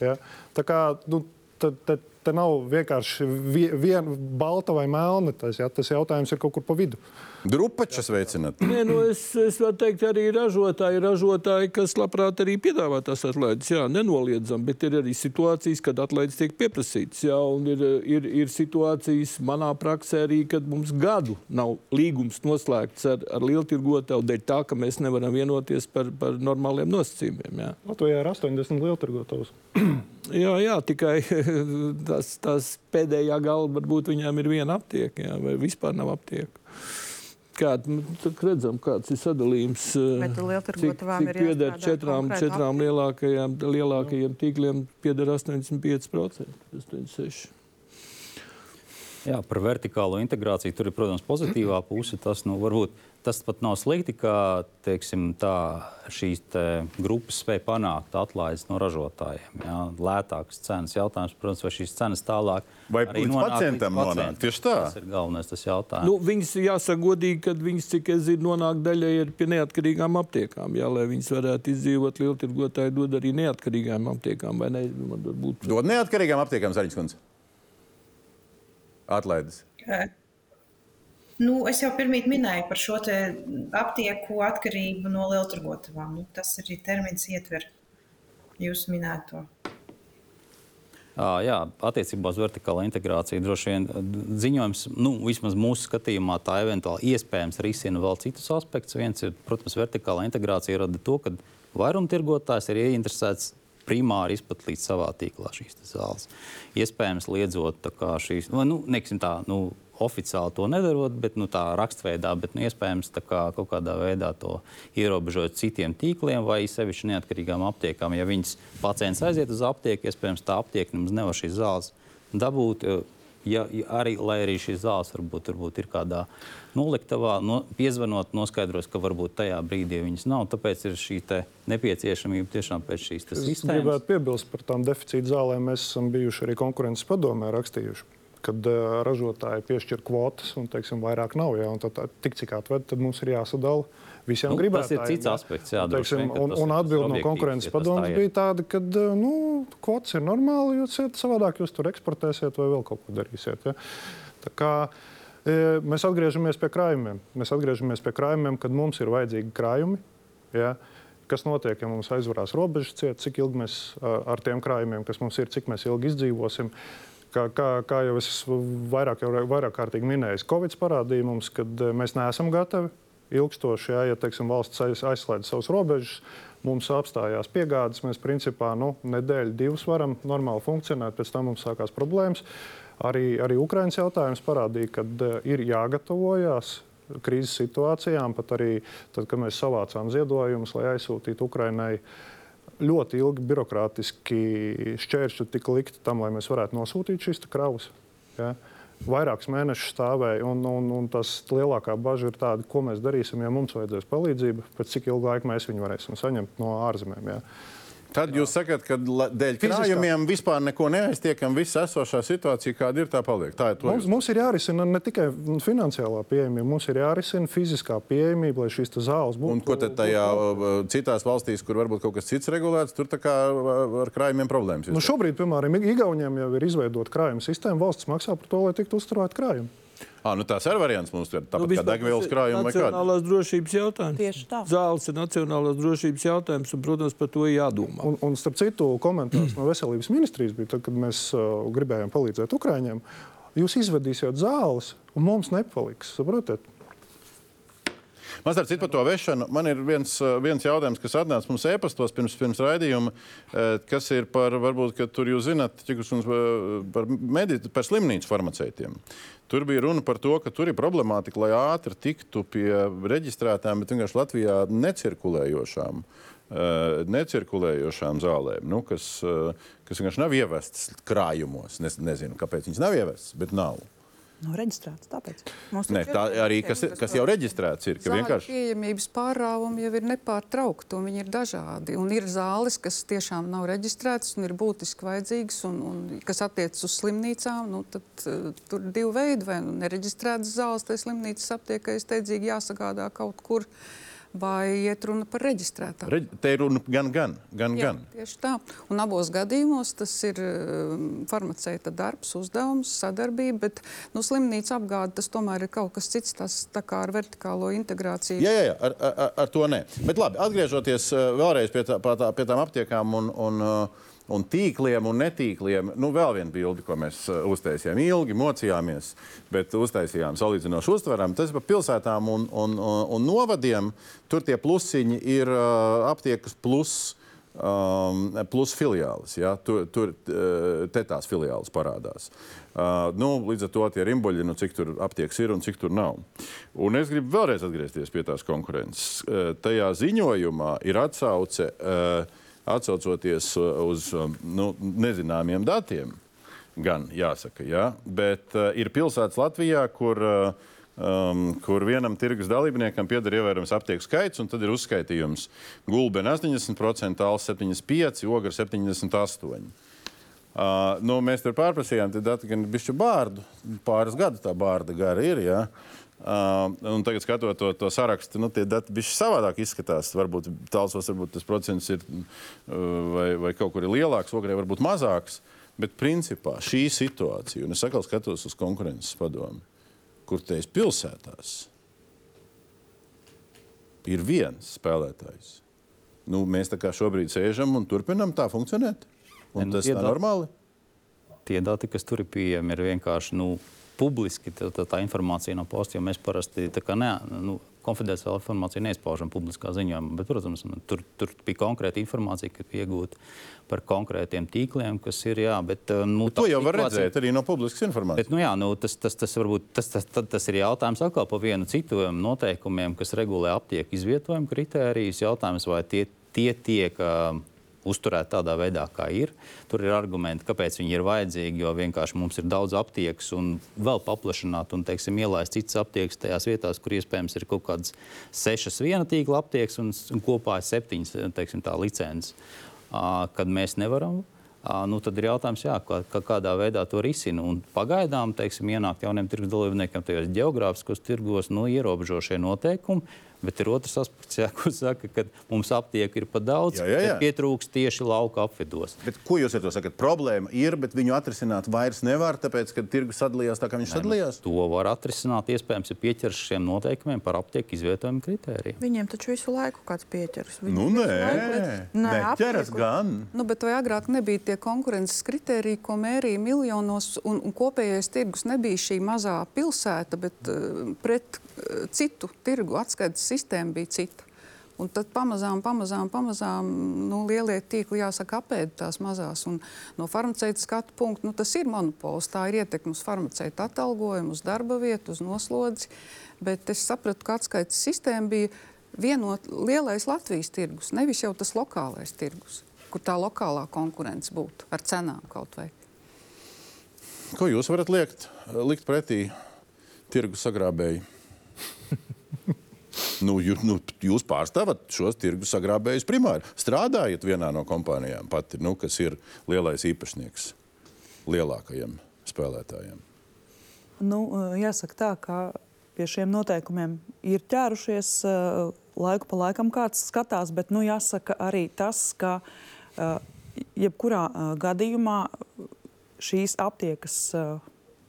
Ja? Tā kā nu, te, te, te nav vienkārši vie- viena balta vai melna. Tas, ja? tas jautājums ir kaut kur pa vidu. Drupačas veicināt. Nē, nu es, es varu teikt, arī ražotāji, ražotāji, kas labprāt arī piedāvā tās atlaides. Jā, nenoliedzam, bet ir arī situācijas, kad atlaides tiek pieprasītas. Jā, un ir, ir, ir situācijas manā praksē arī, kad mums gadu nav līgums noslēgts ar, ar lieltirgotāju, dēļ tā, ka mēs nevaram vienoties par, par normāliem nosacījumiem. Jā. Latvijā ir 80 lieltirgotavs. Jā, jā, tikai tas, tas pēdējā gala varbūt viņām ir viena aptieka, jā, vai vispār nav aptieka. Kāda, nu, redzam, kāds ir sadalījums. eh, ir pieder četrām, četrām lielākajām, lielākajiem tīkliem, pieder 85%. 86. Jā, par vertikālo integrāciju tur ir, protams, pozitīvā puse. Tas, nu, varbūt, tas pat nav slikti, ka teiksim, tā, šīs te grupas spēja panākt atlaides no ražotājiem. Jā, lētākas cenas. Jautājums, protams, vai šīs cenas tālāk Vai arī līdz nonāk pacientam nonāk? pacientam. Tieši tā. Tas ir galvenais tas jautājums. Nu, viņas jāsaka godīgi, ka viņas, cik es zinu, nonāk daļai ir pie neatkarīgām aptiekām. Jā, lai viņas varētu izdzīvot, lieltirgotāji dod arī neatkarīgām aptiekām. vai Ne, Man varbūt Dod neatkarīgām aptiekām Zaļņas kundze. Atlaides. Nu, es jau pirmie minēju par šo te aptieku atkarību no lielturgotavām. Nu, tas arī termins ietver jūsu minēto. Jā, attiecībā uz vertikālo integrāciju droši vien ziņojums, nu, vismaz mūsu skatījumā, tā eventuāli iespējams risina vēl citus aspektus. Viens ir, protams, vertikālā integrācija rada to, ka vairumtirgotājs ir ieinteresēts primāri izplatīt savā tīklā šīs zāles. Iespējams, liedzot šīs, nu, neksim tā, nu, oficiāli to nedarot, bet nu, tā rakstveidā, bet nu, iespējams kā, kaut kādā veidā to ierobežot citiem tīkliem vai sevišķi neatkarīgām aptiekām. Ja viņas pacients aiziet uz aptieku, iespējams, tā aptiekta nemaz nevar šīs zāles dabūt. Ja, ja arī, lai arī šīs zāles varbūt, varbūt ir kādā noliktavā, no, piezvanot, noskaidros, ka varbūt tajā brīdī viņas nav. Tāpēc ir šī nepieciešamība tiešām pēc šīs sistēmas. Es gribētu piebilst par tām deficīta zālēm. Mēs esam bijuši arī konkurences padomē rakstījuši kad uh, ražotāji piešķir kvotas un teiksim, vairāk nav. Ja, tad, tā, tik cik atved, tad mums ir jāsadala visiem nu, gribētājiem. Tas ir cits aspekts. Jā, teiksim, un un atbilde no konkurences padomus bija tāda, ka nu, kvotas ir normāli, jo savādāk jūs tur eksportēsiet vai vēl kaut ko darīsiet. Ja. E, mēs atgriežamies pie krājumiem. Mēs atgriežamies pie krājumiem, kad mums ir vajadzīgi krājumi. Ja. Kas notiek, ja mums aizvarās robežas ciet, cik ilgi mēs ar tiem krājumiem, kas mums ir, cik mēs ilgi izdzīvosim. Kā, kā, kā jau es vairāk, jau vairāk kārtīgi minēju, Covid parādīja mums, ka eh, mēs neesam gatavi ilgstoši. Jā, ja teiksim, valsts aiz, aizslēdz savus robežas, mums apstājās piegādes. Mēs principā nu, nedēļu, divas varam normāli funkcionēt, pēc tam mums sākās problēmas. Arī, arī Ukraiņas jautājums parādīja, ka uh, ir jāgatavojas krīzes situācijām, pat arī tad, kad mēs savācām ziedojumus, lai aizsūtītu Ukraiņai ļoti ilgi birokrātiski šķēršļi tika likti tam, lai mēs varētu nosūtīt šīs kravas. Ja? Vairākus mēnešus stāvēja, un, un, un tas lielākā bažas ir tāda, ko mēs darīsim, ja mums vajadzēs palīdzību, pēc cik ilga laika mēs viņu varēsim saņemt no ārzemēm. Ja? Tad jūs sakat, ka dēļ krājumiem vispār neko neaiztiekam, visa esošā situācija, kāda ir, tā paliek. Tā ir mums, mums ir jārisina ne tikai finansiālā pieejamība, mums ir jārisina fiziskā pieejamība, lai šīs zāles būtu. Un ko tad tajā citās valstīs, kur varbūt kaut kas cits regulēts, tur kā ar krājumiem problēmas? Nu, šobrīd, piemēram, Igauniem jau ir izveidota krājuma sistēma, valsts maksā par to, lai tiktu uzturēti krājumi. À, nu tās ir variants mums. Tāpat nu, kā degvielas krājuma vai kāda. Nacionālās drošības jautājums. Tieši tā. Zāles ir nacionālās drošības jautājums, un, protams, par to jādomā. Un, un starp citu, komentārs no veselības ministrijas bija, tad, kad mēs uh, gribējām palīdzēt Ukraiņiem. Jūs izvedīsiet zāles, un mums nepaliks. Saprotat? Man starp citu par to vešanu, man ir viens, viens jautājums, kas atnāca mums e-pastos pirms, pirms raidījuma, kas ir par, varbūt, ka tur jūs zināt, cik uz mums par, medi, par slimnīcu farmaceitiem. Tur bija runa par to, ka tur ir problemātika, lai ātri tiktu pie reģistrētām, bet vienkārši Latvijā necirkulējošām. Necirkulējošām zālēm, nu, kas, kas vienkārši nav ievestas krājumos. Es nezinu, kāpēc viņas nav ievestas, bet nav. Nav reģistrēts. Tāpēc. Nē, tā arī kas, kas jau reģistrēts ir. Zāļu vienkārši... pieejamības pārāvumi jau ir nepārtraukti un viņi ir dažādi. Un ir zāles, kas tiešām nav reģistrētas un ir būtiski vajadzīgas, un, un kas attiecas uz slimnīcām. Nu, tad uh, tur ir divi veidi. Vai nu nereģistrētas zāles, tai slimnīcas aptiekai steidzīgi jāsagādā kaut kur. Uh, vai iet runa par reģistrētāju? Reģ te ir runa gan, gan. gan, Jā, gan. Tieši tā. Un abos gadījumos tas ir um, farmaceita darbs, uzdevums, sadarbība, bet nu, slimnīca apgāde tas tomēr ir kaut kas cits, tas tā kā ar vertikālo integrāciju. Jā, jā, jā ar, ar, ar to nē. Bet labi, atgriežoties uh, vēlreiz pie, tā, pie, tā, pie tām aptiekām un, un uh, un tīkliem un netīkliem. Nu, vēl viena bilde, ko mēs uh, uztaisījām. Ilgi mocījāmies, bet uztaisījām salīdzinoši uztveram. Tas par pilsētām un, un, un, un novadiem. Tur tie plusiņi ir uh, aptiekas plus. Um, plus filiālis. Ja? Tur, tur uh, te tās filiālis parādās. Uh, nu, līdz ar to tie rimboļi, nu, cik tur aptiekas ir un cik tur nav. Un es gribu vēlreiz atgriezties pie tās konkurences. Uh, tajā ziņojumā ir atsauce. Uh, atsaucoties uh, uz um, nu, nezināmiem datiem, gan jāsaka, jā, bet uh, ir pilsētas Latvijā, kur, uh, um, kur vienam tirgus dalībniekam pieder ievērojams aptieku skaits, un tad ir uzskaitījums gulbena 80%, alus 75%, ogra 78%. Uh, nu, mēs tur pārprasījām, tad dati gan bišķi bārdu, pāris gadu tā bārda gara ir. Ja? Uh, tagad, skatot to, to sarakstu, nu, tie dati bija savādāk izskatās. Varbūt tālsos varbūt tas procents ir uh, vai, vai kaut kur ir lielāks, ogrē varbūt mazāks. Bet principā šī situācija, un es atkal skatos uz konkurences padomu, kur te ir pilsētās, ir viens spēlētājs. Nu, mēs tā kā šobrīd sēžam un turpinām tā funkcionēt. Un ne, nu, tas ir normāli. tie dati, kas tur ir pieejami, ir vienkārši nu, publiski. Tā, tā, tā informācija nav posta, jo mēs parasti ne, nu, konfidenciālu informāciju neizpaužam publiskā ziņojumā. Bet, protams, tur, tur bija konkrēta informācija, kas iegūta par konkrētiem tīkliem, kas ir. Jā, bet, nu, bet to jau var redzēt arī no publiskas informācijas. Bet, nu, jā, nu, tas, tas, tas, varbūt, tas, tas, tas, tas ir jautājums atkal par vienu citu noteikumiem, kas regulē aptieku izvietojumu kritērijus. Jautājums, vai tie, tie tiek. Uh, uzturēt tādā veidā, kā ir. Tur ir argumenti, kāpēc viņi ir vajadzīgi, jo vienkārši mums ir daudz aptiekas un vēl paplašināt un, teiksim, ielaist citas aptiekas tajās vietās, kur iespējams ir kaut kādas sešas viena tīkla aptiekas un, un kopā septiņas, teiksim, tā licences, kad mēs nevaram. Nu, tad ir jautājums, jā, kā, kā, kādā veidā to risina. Un pagaidām, teiksim, ienākt jauniem tirgus dalībniekiem tajos geogrāfiskos tirgos, nu, ierobežošie noteikumi Bet ir otrs aspekts, jā, kur saka, ka mums aptieku ir par daudz, jā, jā, jā. pietrūks tieši lauka apvidos. Bet ko jūs ar to sakat? Problēma ir, bet viņu atrisināt vairs nevar, tāpēc, ka tirgus sadalījās tā, kā viņš Nē, sadalījās? To var atrisināt, iespējams, ja pieķers šiem noteikumiem par aptieku izvietojumu kritērijiem. Viņiem taču visu laiku kāds pieķers. Viņi nu, nē, laiku, nē, ķeras gan. Nu, bet vai agrāk nebija tie konkurences kritēriji, ko mērīja miljonos, un, un kopējais tirgus nebija šī mazā pilsēta, bet uh, pret citu tirgu atskaites sistēma bija cita. Un tad pamazām, pamazām, pamazām nu, lielie tīkli, jāsaka, apēda tās mazās. Un no farmaceita skatu punkta nu, tas ir monopols. Tā ir ietekme uz farmaceita atalgojumu, uz darba vietu, uz noslodzi. Bet es sapratu, ka atskaites sistēma bija vienot lielais Latvijas tirgus, nevis jau tas lokālais tirgus, kur tā lokālā konkurence būtu ar cenām kaut vai. Ko jūs varat liekt, likt pretī tirgus sagrābēji? Nu, jūs, nu, jūs pārstāvat šos tirgus sagrābējus primāri. Strādājat vienā no kompānijām, pati, nu, kas ir lielais īpašnieks lielākajiem spēlētājiem. Nu, jāsaka tā, ka pie šiem noteikumiem ir ķērušies laiku pa laikam kāds skatās, bet nu, jāsaka arī tas, ka jebkurā gadījumā šīs aptiekas,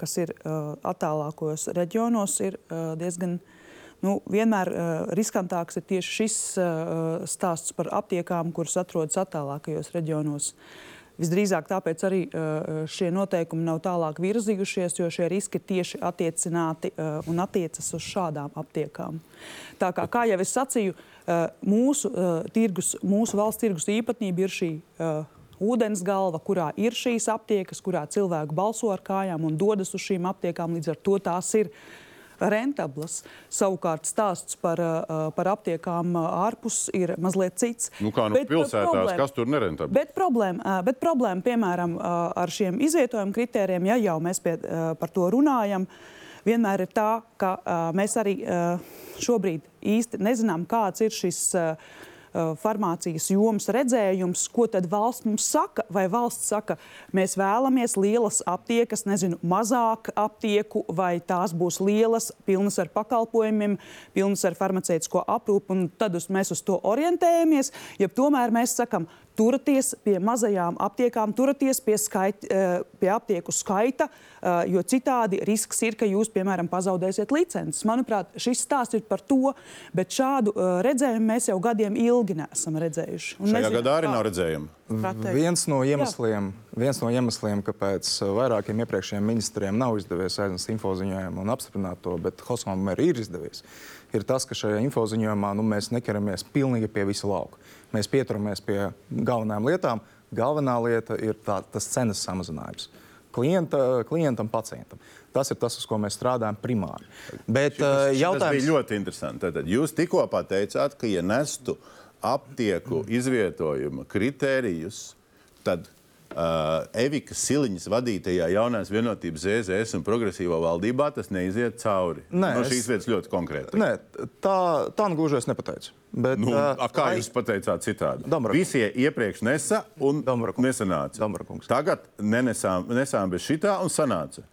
kas ir attālākos reģionos, ir diezgan Nu, vienmēr riskantāks ir tieši šis stāsts par aptiekām, kuras atrodas attālākajos reģionos. Visdrīzāk tāpēc arī šie noteikumi nav tālāk virzījušies, jo šie riski tieši attiecināti un attiecas uz šādām aptiekām. Tā kā, kā jau es sacīju, mūsu, tirgus, mūsu valsts tirgus īpatnība ir šī. Ūdens galva, kurā ir šīs aptiekas, kurā cilvēki balso ar kājām un dodas uz šīm aptiekām. Līdz ar to tās ir rentablas. Savukārt stāsts par, par aptiekām ārpus ir mazliet cits. Nu, kā nu bet, pilsētās, problēma, kas tur nerentabli? Bet problēma, bet problēma, piemēram, ar šiem izvietojumu kritērijiem, ja jau mēs pie, par to runājam, vienmēr ir tā, ka mēs arī šobrīd īsti nezinām, kāds ir šis farmācijas jomas redzējums, ko tad valsts mums saka. Vai valsts saka, mēs vēlamies lielas aptiekas, nezinu, mazāk aptieku, vai tās būs lielas, pilnas ar pakalpojumiem, pilnas ar farmaceitisko aprūpu, un tad uz, mēs uz to orientējamies. Ja tomēr mēs sakam, turieties pie mazajām aptiekām, turieties pie, skait, eh, pie aptieku skaita, eh, jo citādi risks ir, ka jūs, piemēram, pazaudēsiet licences. Manuprāt, šis stāsts ir par to, bet šādu eh, redzējumu mēs jau gadiem ilgi neesam redzējuši. Un Šajā gadā arī nav redzējuma. Viens no, iemesliem, viens no iemesliem, kāpēc vairākiem iepriekšējiem ministriem nav izdevies aiznest infoziņojumu un apstiprināt to, bet Hosmam ir izdevies, ir tas, ka šajā infoziņojumā nu, mēs nekaramies pilnīgi pie visa lauka mēs pieturamies pie galvenajām lietām. Galvenā lieta ir tā, tas cenas samazinājums. Klienta, klientam, pacientam. Tas ir tas, uz ko mēs strādājam primāri. Bet, šitas, uh, jautājums... Tas bija ļoti interesanti. Tad jūs tikko pateicāt, ka, ja nestu aptieku izvietojuma kritērijus, tad uh, Evika Siliņas vadītajā jaunās vienotības ZZS un progresīvā valdībā tas neiziet cauri. Nē, no šīs es... vietas ļoti konkrēti. Nē, tā, tā nu gluži es nepateicu. Bet, nu, uh, kā ai... jūs pateicāt citādi? Visi iepriekš nesa un nesanāca. Damarakungs. Tagad nenesām, nesām bez šitā un sanāca.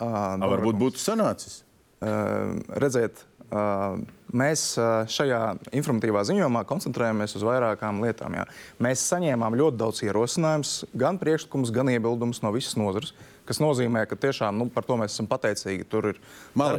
Uh, varbūt būtu sanācis. Uh, redziet, uh, mēs šajā informatīvā ziņojumā koncentrējamies uz vairākām lietām. Jā. Mēs saņēmām ļoti daudz ierosinājumus, gan priekšlikumus, gan iebildumus no visas nozares. Tas nozīmē, ka tiešām nu, par to mēs esam pateicīgi. Tur ir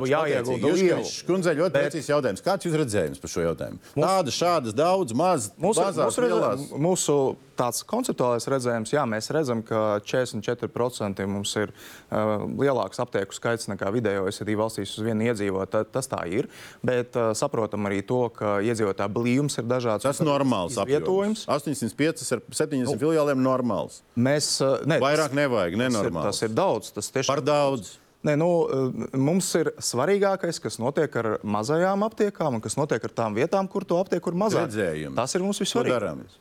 jāiegulda liela. Kundze, ļoti bet... precīzs jautājums. Kāds ir redzējums par šo jautājumu? Mūsu... Tādas, šādas, daudz, maz, mūsu, mazās, mūsu, mūsu tāds konceptuālais redzējums, jā, mēs redzam, ka 44% mums ir uh, lielāks aptieku skaits nekā vidējo OECD valstīs uz vienu iedzīvotāju. Tas tā ir. Bet uh, saprotam arī to, ka iedzīvotāju blīvums ir dažāds. Tas ir normāls apvietojums. 805 ar 70 nu, filiāliem normāls. Mēs, uh, ne, Vairāk nevajag, nenormāls. Tas ir, tas ir daudz. Tas tiešām par daudz. Nē, nu, mums ir svarīgākais, kas notiek ar mazajām aptiekām un kas notiek ar tām vietām, kur to aptieku ir mazāk. Redzējumi. Tas ir mums vissvarīgākais.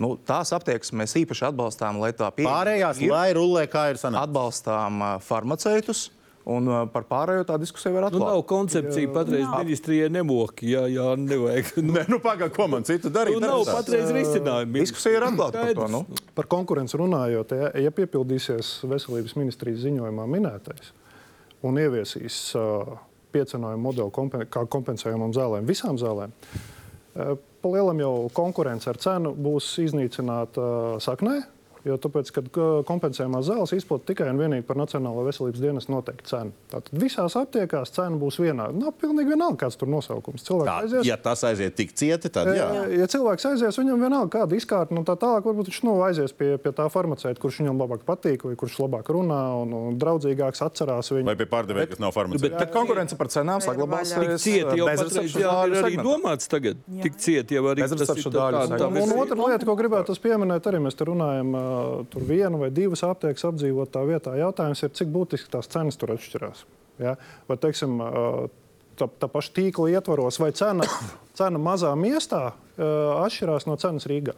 Nu, tās aptiekas mēs īpaši atbalstām, lai tā pieeja. Pārējās, ir, lai rullē, kā ir sanācis. Atbalstām farmaceitus. Un par pārējo tā diskusija var atklāt. Nu, nav koncepcija jā, patreiz jā. ministrijai nemoki. Jā, jā, nevajag. Nē, nu pagaid, ko man citu darīt? Nu, nav patreiz risinājumi. Diskusija ir atklāta par to. Nu. Par konkurenci runājot, ja, ja piepildīsies veselības ministrijas ziņojumā minētais, un ieviesīs uh, piecinājumu modeli kompen kā kompensējumam zālēm, visām zālēm. Uh, Palielam jau konkurence ar cenu būs iznīcināta saknē, Jo tāpēc, kad kompensējumās zāles izplatīta tikai un vienīgi par Nacionālo veselības dienas noteiktu cenu. Tātad visās aptiekās cena būs vienāda. Nav pilnīgi vienalga, kāds tur nosaukums. Tā, aizies, ja tas aiziet tik cieti, tad jā. Ja, ja cilvēks aizies, viņam vienalga kāda izkārta, nu tā tālāk varbūt viņš nu, aizies pie, pie tā farmaceita, kurš viņam labāk patīk, vai kurš labāk runā un, un draudzīgāks atcerās viņu. Vai pie pārdevēja, kas nav farmaceits. Bet, bet konkurence par cenām saglabāsies. Tik cieti jau patreiz jā, ir arī domāts tagad. Jā. Tik cieti jau arī tas ir. Un, otra lieta, ko gribētu pieminēt, arī mēs te runājam uh, tur vienu vai divas aptiekas apdzīvotā vietā. Jautājums ir, cik būtiski tās cenas tur atšķirās. Ja? Vai, teiksim, tā, tā paša tīkla ietvaros, vai cena, cena mazā miestā atšķirās no cenas Rīgā?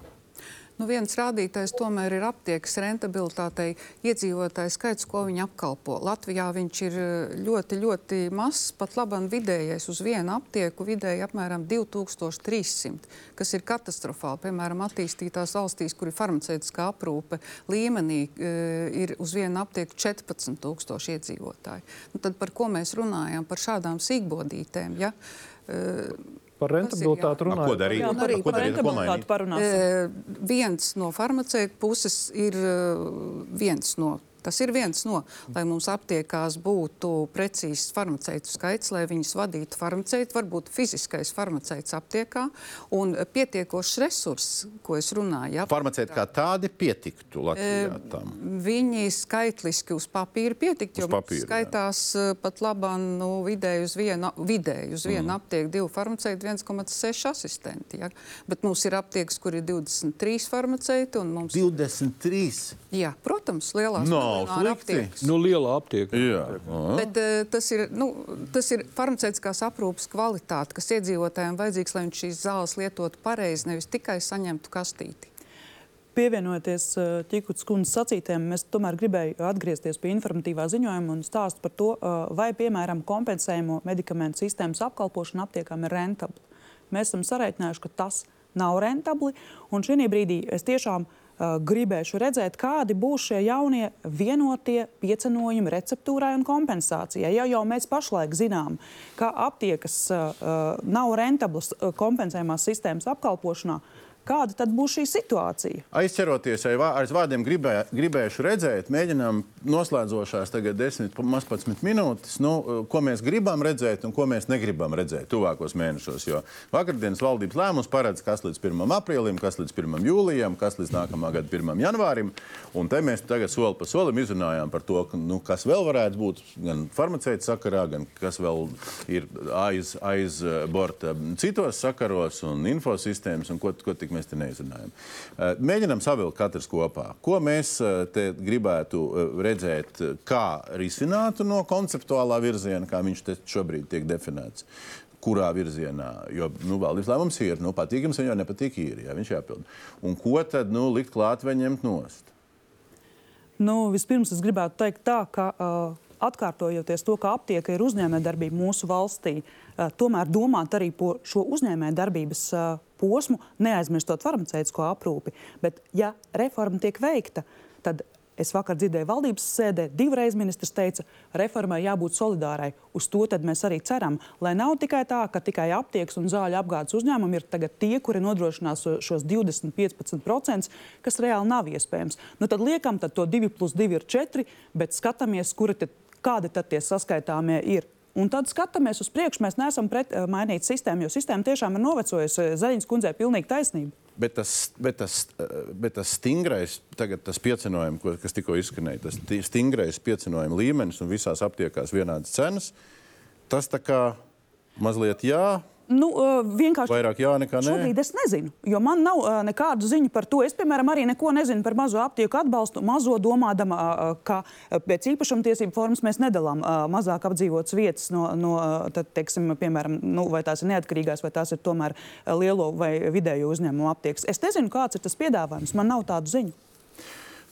Nu, viens rādītājs tomēr ir aptiekas rentabilitātei, iedzīvotāju skaits, ko viņi apkalpo. Latvijā viņš ir eh, ļoti, ļoti mazs, pat labam vidējais uz vienu aptieku vidēji apmēram 2300, kas ir katastrofāli. Piemēram, attīstītās valstīs, kur ir farmaceitiskā aprūpe līmenī, eh, ir uz vienu aptieku 14 tūkstoši iedzīvotāji. Nu, tad par ko mēs runājam? Par šādām sīkbodītēm. Ja? Par rentabilitāti runājot. Ko darīt? Jā, arī par rentabilitāti parunāsim. E, viens no farmaceita puses ir viens no Tas ir viens no, lai mums aptiekās būtu precīzs farmaceitu skaits, lai viņus vadītu farmaceiti, varbūt fiziskais farmaceits aptiekā un pietiekošs resurss, ko es runāju. Ja, Farmaceiti kā tādi pietiktu Latvijā tam? Viņi skaitliski uz papīra pietiktu, jo papīra, skaitās jā. pat labā nu, vidēji uz vienu, vidēji uz vienu mm. aptieku divu farmaceitu 1,6 asistenti. Ja. Bet mums ir aptiekas, kur ir 23 farmaceiti. Mums... 23? Jā, protams, lielās. No nav slikti. Nu, liela aptieka. Jā. Bet, uh, tas, ir, nu, tas ir farmaceitiskās aprūpes kvalitāte, kas iedzīvotājiem vajadzīgs, lai viņš šīs zāles lietotu pareizi, nevis tikai saņemtu kastīti. Pievienoties Čikutas kundzes sacītēm, mēs tomēr gribēju atgriezties pie informatīvā ziņojuma un stāst par to, vai, piemēram, kompensējumu medikamentu sistēmas apkalpošana aptiekām ir rentabla. Mēs esam sarēķinājuši, ka tas nav rentabli, un šī brīdī es tiešām Uh, gribēšu redzēt, kādi būs šie jaunie vienotie piecenojumi receptūrai un kompensācijai. Ja jau mēs pašlaik zinām, ka aptiekas uh, nav rentablas kompensējumās sistēmas apkalpošanā, Kāda tad būs šī situācija? Aizceroties aiz vārdiem, gribē, gribējuši redzēt, mēģinām noslēdzošās tagad 10-15 minūtes, nu, ko mēs gribam redzēt un ko mēs negribam redzēt tuvākos mēnešos. Jo vakardienas valdības lēmums paredz, kas līdz 1. aprīlim, kas līdz 1. jūlijam, kas līdz nākamā gada 1. janvārim. Un te mēs tagad soli pa solim izrunājām par to, nu, kas vēl varētu būt gan farmaceita sakarā, gan kas vēl ir aiz, aiz borta citos sakaros un infosistēmas un ko, ko tik mēs te neizrunājam. Eh, mēģinam savilkt katrs kopā. Ko mēs eh, te gribētu eh, redzēt, kā risinātu no konceptuālā virziena, kā viņš te šobrīd tiek definēts kurā virzienā. Jo nu, valdības lēmums ir, nu, patīkams viņam nepatīk īri, ja viņš jāpild. Un ko tad nu, likt klāt vai ņemt nost? Nu, vispirms es gribētu teikt tā, ka uh, atkārtojoties to, ka aptieka ir uzņēmējdarbība mūsu valstī, uh, tomēr domāt arī par šo uzņēmējdarbības uh, posmu, neaizmirstot farmaceitisko aprūpi. Bet, ja reforma tiek veikta, tad Es vakar dzirdēju valdības sēdē, divreiz ministrs teica, reformai jābūt solidārai. Uz to mēs arī ceram. Lai nav tikai tā, ka tikai aptiekas un zāļu apgādes uzņēmumi ir tie, kuri nodrošinās šos 20-15%, kas reāli nav iespējams. Nu, tad liekam, tad to 2 plus 2 ir 4, bet skatāmies, kuri tad, kādi tad tie saskaitāmie ir. Un tad skatāmies uz priekšu. Mēs neesam pret uh, mainīt sistēmu, jo sistēma tiešām ir novecojusi. Zaļņas kundzei pilnīgi taisnība. Bet tas, bet, tas, bet tas stingrais, tagad tas piecinojums, ko- kas tikko izskanēja, tas ti- stingrais piecinojuma līmenis un visās aptiekās vienādas cenas, tas tā kā mazliet jā, Nu, vienkārši vairāk jā nekā nē. Šobrīd es nezinu, jo man nav uh, nekādu ziņu par to. Es, piemēram, arī neko nezinu par mazo aptieku atbalstu. Mazo domādama, uh, ka pēc īpašumtiesību formas mēs nedalām uh, mazāk apdzīvotas vietas no, no tad, teiksim, piemēram, nu, vai tās ir neatkarīgās, vai tās ir tomēr lielo vai vidējo uzņēmumu aptiekas. Es nezinu, kāds ir tas piedāvājums. Man nav tādu ziņu.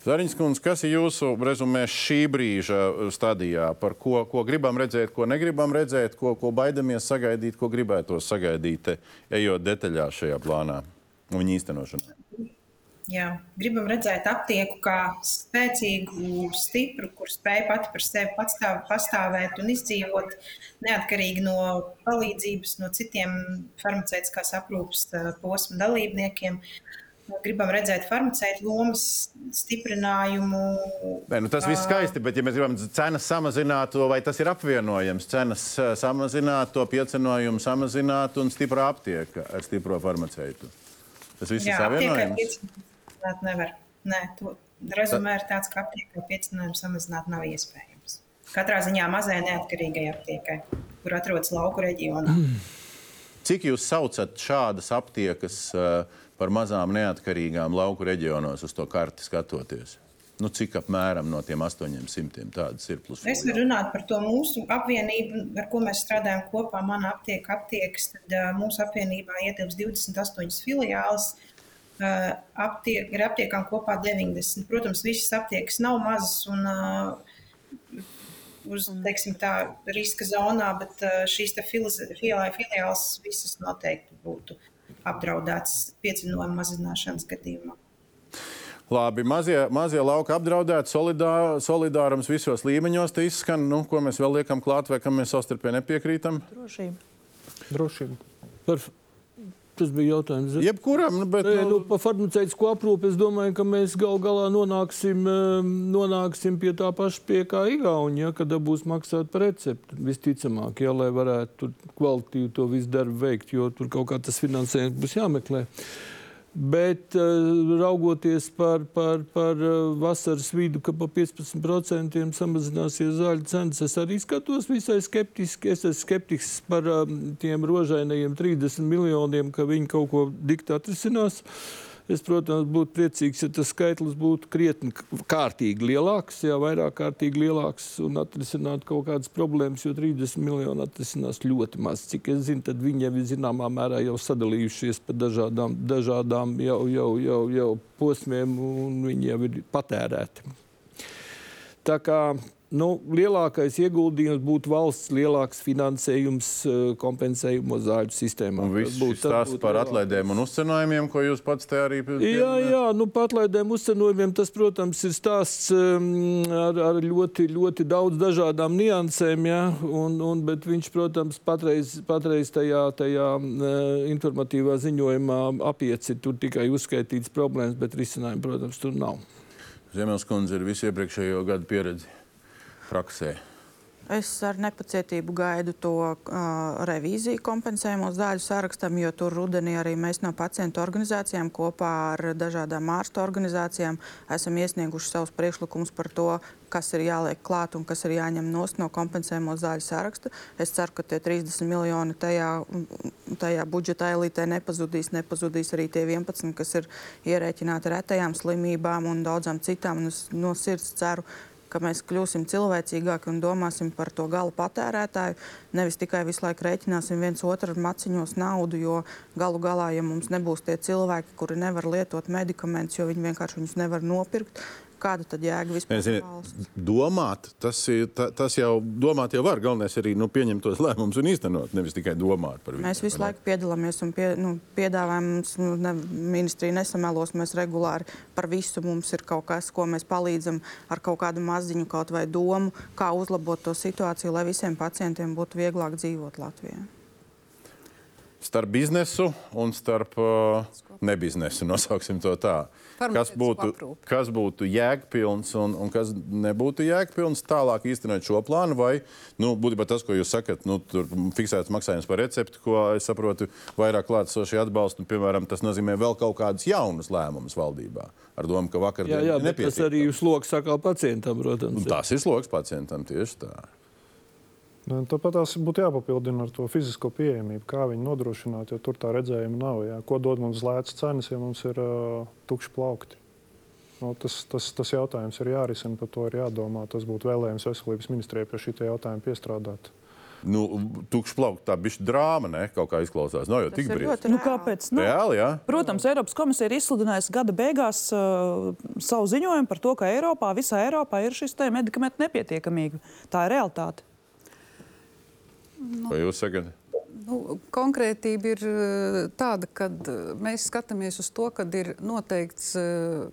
Zariņš kundze, kas ir jūsu rezumē šī brīža stadijā? Par ko, ko gribam redzēt, ko negribam redzēt, ko, ko baidamies sagaidīt, ko gribētos sagaidīt, ejot detaļās šajā plānā un viņa īstenošanā? Jā, gribam redzēt aptieku kā spēcīgu, stipru, kur spēj pati par sevi patstāv, pastāvēt un izdzīvot neatkarīgi no palīdzības no citiem farmaceitiskās aprūpes eh, posmu dalībniekiem. Gribam redzēt farmaceitu lomas stiprinājumu. Nē, nu tas viss skaisti, bet, ja mēs gribam cenas samazināt, vai tas ir apvienojams, cenas samazināt, to piecenojumu samazināt un stiprā aptieka ar stipro farmaceitu. Tas viss Jā, ir savienojams. piecinājumu nevar. Nē, to rezumē ir tāds, ka aptiekai piecinājumu samazināt nav iespējams. Katrā ziņā mazai neatkarīgai aptiekai, kur atrodas lauku reģionā. Cik jūs saucat šādas aptiekas uh, par mazām neatkarīgām lauku reģionos uz to karti skatoties? Nu, cik apmēram no tiem 800 tādas ir plus? Es varu runāt par to mūsu apvienību, ar ko mēs strādājam kopā. Mana aptieka, aptiekas, tad uh, mūsu apvienībā ietilps 28 filiāles. Uh, aptiek, ar aptiekām kopā 90. Protams, visas aptiekas nav mazas un uh, uz teiksim, tā, riska zonā, bet šīs te filiz- filiā- filiāles visas noteikti būtu apdraudētas piedzinojuma mazināšanas gadījumā. Labi, mazie, mazie lauka apdraudēti, solidā, solidārums visos līmeņos. Izskan, nu, ko mēs vēl liekam klāt, vai kam mēs savstarpēji nepiekrītam. Drošība. Drošība. Par, tas bija jautājums. Jebkuram, nu, bet. Nē, nu, par farmaceitisko aprūpi es domāju, ka mēs gal galā nonāksim, eh, nonāksim pie tā paša, pie kā Igaunija, ja, kad būs maksāt par recepti. Visticamāk, ja, lai varētu kvalitīvi to visu darbu veikt, jo tur kaut kā tas finansējums būs jāmeklē. Bet uh, raugoties par, par, par uh, vasaras vidu, ka pa 15% samazināsies zāļu cenas, es arī skatos visai skeptiski. Es esmu skeptisks par um, tiem rožainajiem 30 miljoniem, ka viņi kaut ko dikti atrisinās. Es, protams, būtu priecīgs, ja tas skaitlis būtu krietni kārtīgi lielāks, jā, vairāk kārtīgi lielāks un atrisinātu kaut kādas problēmas, jo 30 miljoni atrisinās ļoti maz. Cik es zinu, tad viņi jau ir zināmā mērā jau sadalījušies pa dažādām, dažādām jau, jau, jau, jau posmiem un viņi jau ir patērēti. Tā kā nu, lielākais ieguldījums būtu valsts lielāks finansējums eh, kompensējumu zāļu sistēmā. Un viss šis stāsts par atlaidēm un uzcenojumiem, ko jūs pats te arī Jā, jā, nu, par atlaidēm uzcenojumiem tas, protams, ir stāsts um, ar, ar ļoti, ļoti daudz dažādām niansēm. Ja? Un, un, bet viņš, protams, patreiz, patreiz tajā, tajā uh, informatīvā ziņojumā apieci tur tikai uzskaitīts problēmas, bet risinājumu, protams, tur nav. Zemēlskundze ir visu iepriekšējo gadu pieredzi praksē. Es ar nepacietību gaidu to uh, revīziju kompensējumu zāļu sarakstam, jo tur rudenī arī mēs no pacientu organizācijām kopā ar dažādām ārstu organizācijām esam iesnieguši savus priekšlikumus par to, kas ir jāliek klāt un kas ir jāņem nost no kompensējumu zāļu saraksta. Es ceru, ka tie 30 miljoni tajā, tajā budžeta elitē nepazudīs. Nepazudīs arī tie 11, kas ir ierēķināti retajām slimībām un daudzām citām. Un es no sirds ceru, ka mēs kļūsim cilvēcīgāki un domāsim par to gala patērētāju. Nevis tikai visu laiku rēķināsim viens otru maciņos naudu, jo galu galā, ja mums nebūs tie cilvēki, kuri nevar lietot medikamentus, jo viņi vienkārši viņus nevar nopirkt, kāda tad jēga vispār zini, domāt, tas, ir, ta, tas jau domāt jau var. Galvenais ir arī nu, pieņemt tos lēmumus un īstenot, nevis tikai domāt par viņiem. Mēs visu laiku piedalāmies un pie, nu, piedāvājam, mums nu, ne, ministrija nesamelos, mēs regulāri par visu mums ir kaut kas, ko mēs palīdzam ar kaut kādu maziņu kaut vai domu, kā uzlabot to situāciju, lai visiem pacientiem būtu vieglāk dzīvot Latvijā. starp biznesu un starp uh, nebiznesu, nosauksim to tā. Kas būtu, aprūpi. kas būtu jēgpilns un, un kas nebūtu jēgpilns tālāk īstenot šo plānu, vai nu, būtībā tas, ko jūs sakat, nu, tur fiksēts maksājums par recepti, ko es saprotu, vairāk klātsošie atbalstu, un, piemēram, tas nozīmē vēl kaut kādus jaunus lēmumus valdībā. Ar domu, ka vakar Jā, jā, tas arī uz sloks sakā pacientam, protams. Un tas ir sloks pacientam tieši tā. Nu, Tāpat tās būtu jāpapildina ar to fizisko pieejamību, kā viņi nodrošināt, jo tur tā redzējuma nav. Jā. Ko dod mums lētas cenas, ja mums ir uh, tukši plaukti? Nu, tas, tas, tas jautājums ir jārisina, par to ir jādomā. Tas būtu vēlējums veselības ministrijai pie šī jautājuma piestrādāt. Nu, tukšs plaukt, tā bija drāma, ne? Kaut kā izklausās. Nav jau Tas tik ir ļoti Nu, kāpēc? Nu, Reāli, jā. Protams, Eiropas komisija ir izsludinājusi gada beigās uh, savu ziņojumu par to, ka Eiropā, visā Eiropā ir šis medikamentu nepietiekamība. Tā ir realitāte. Vai jūs sakat? Nu, konkrētība ir eh, tāda, ka mēs skatāmies uz to, ka ir noteikts,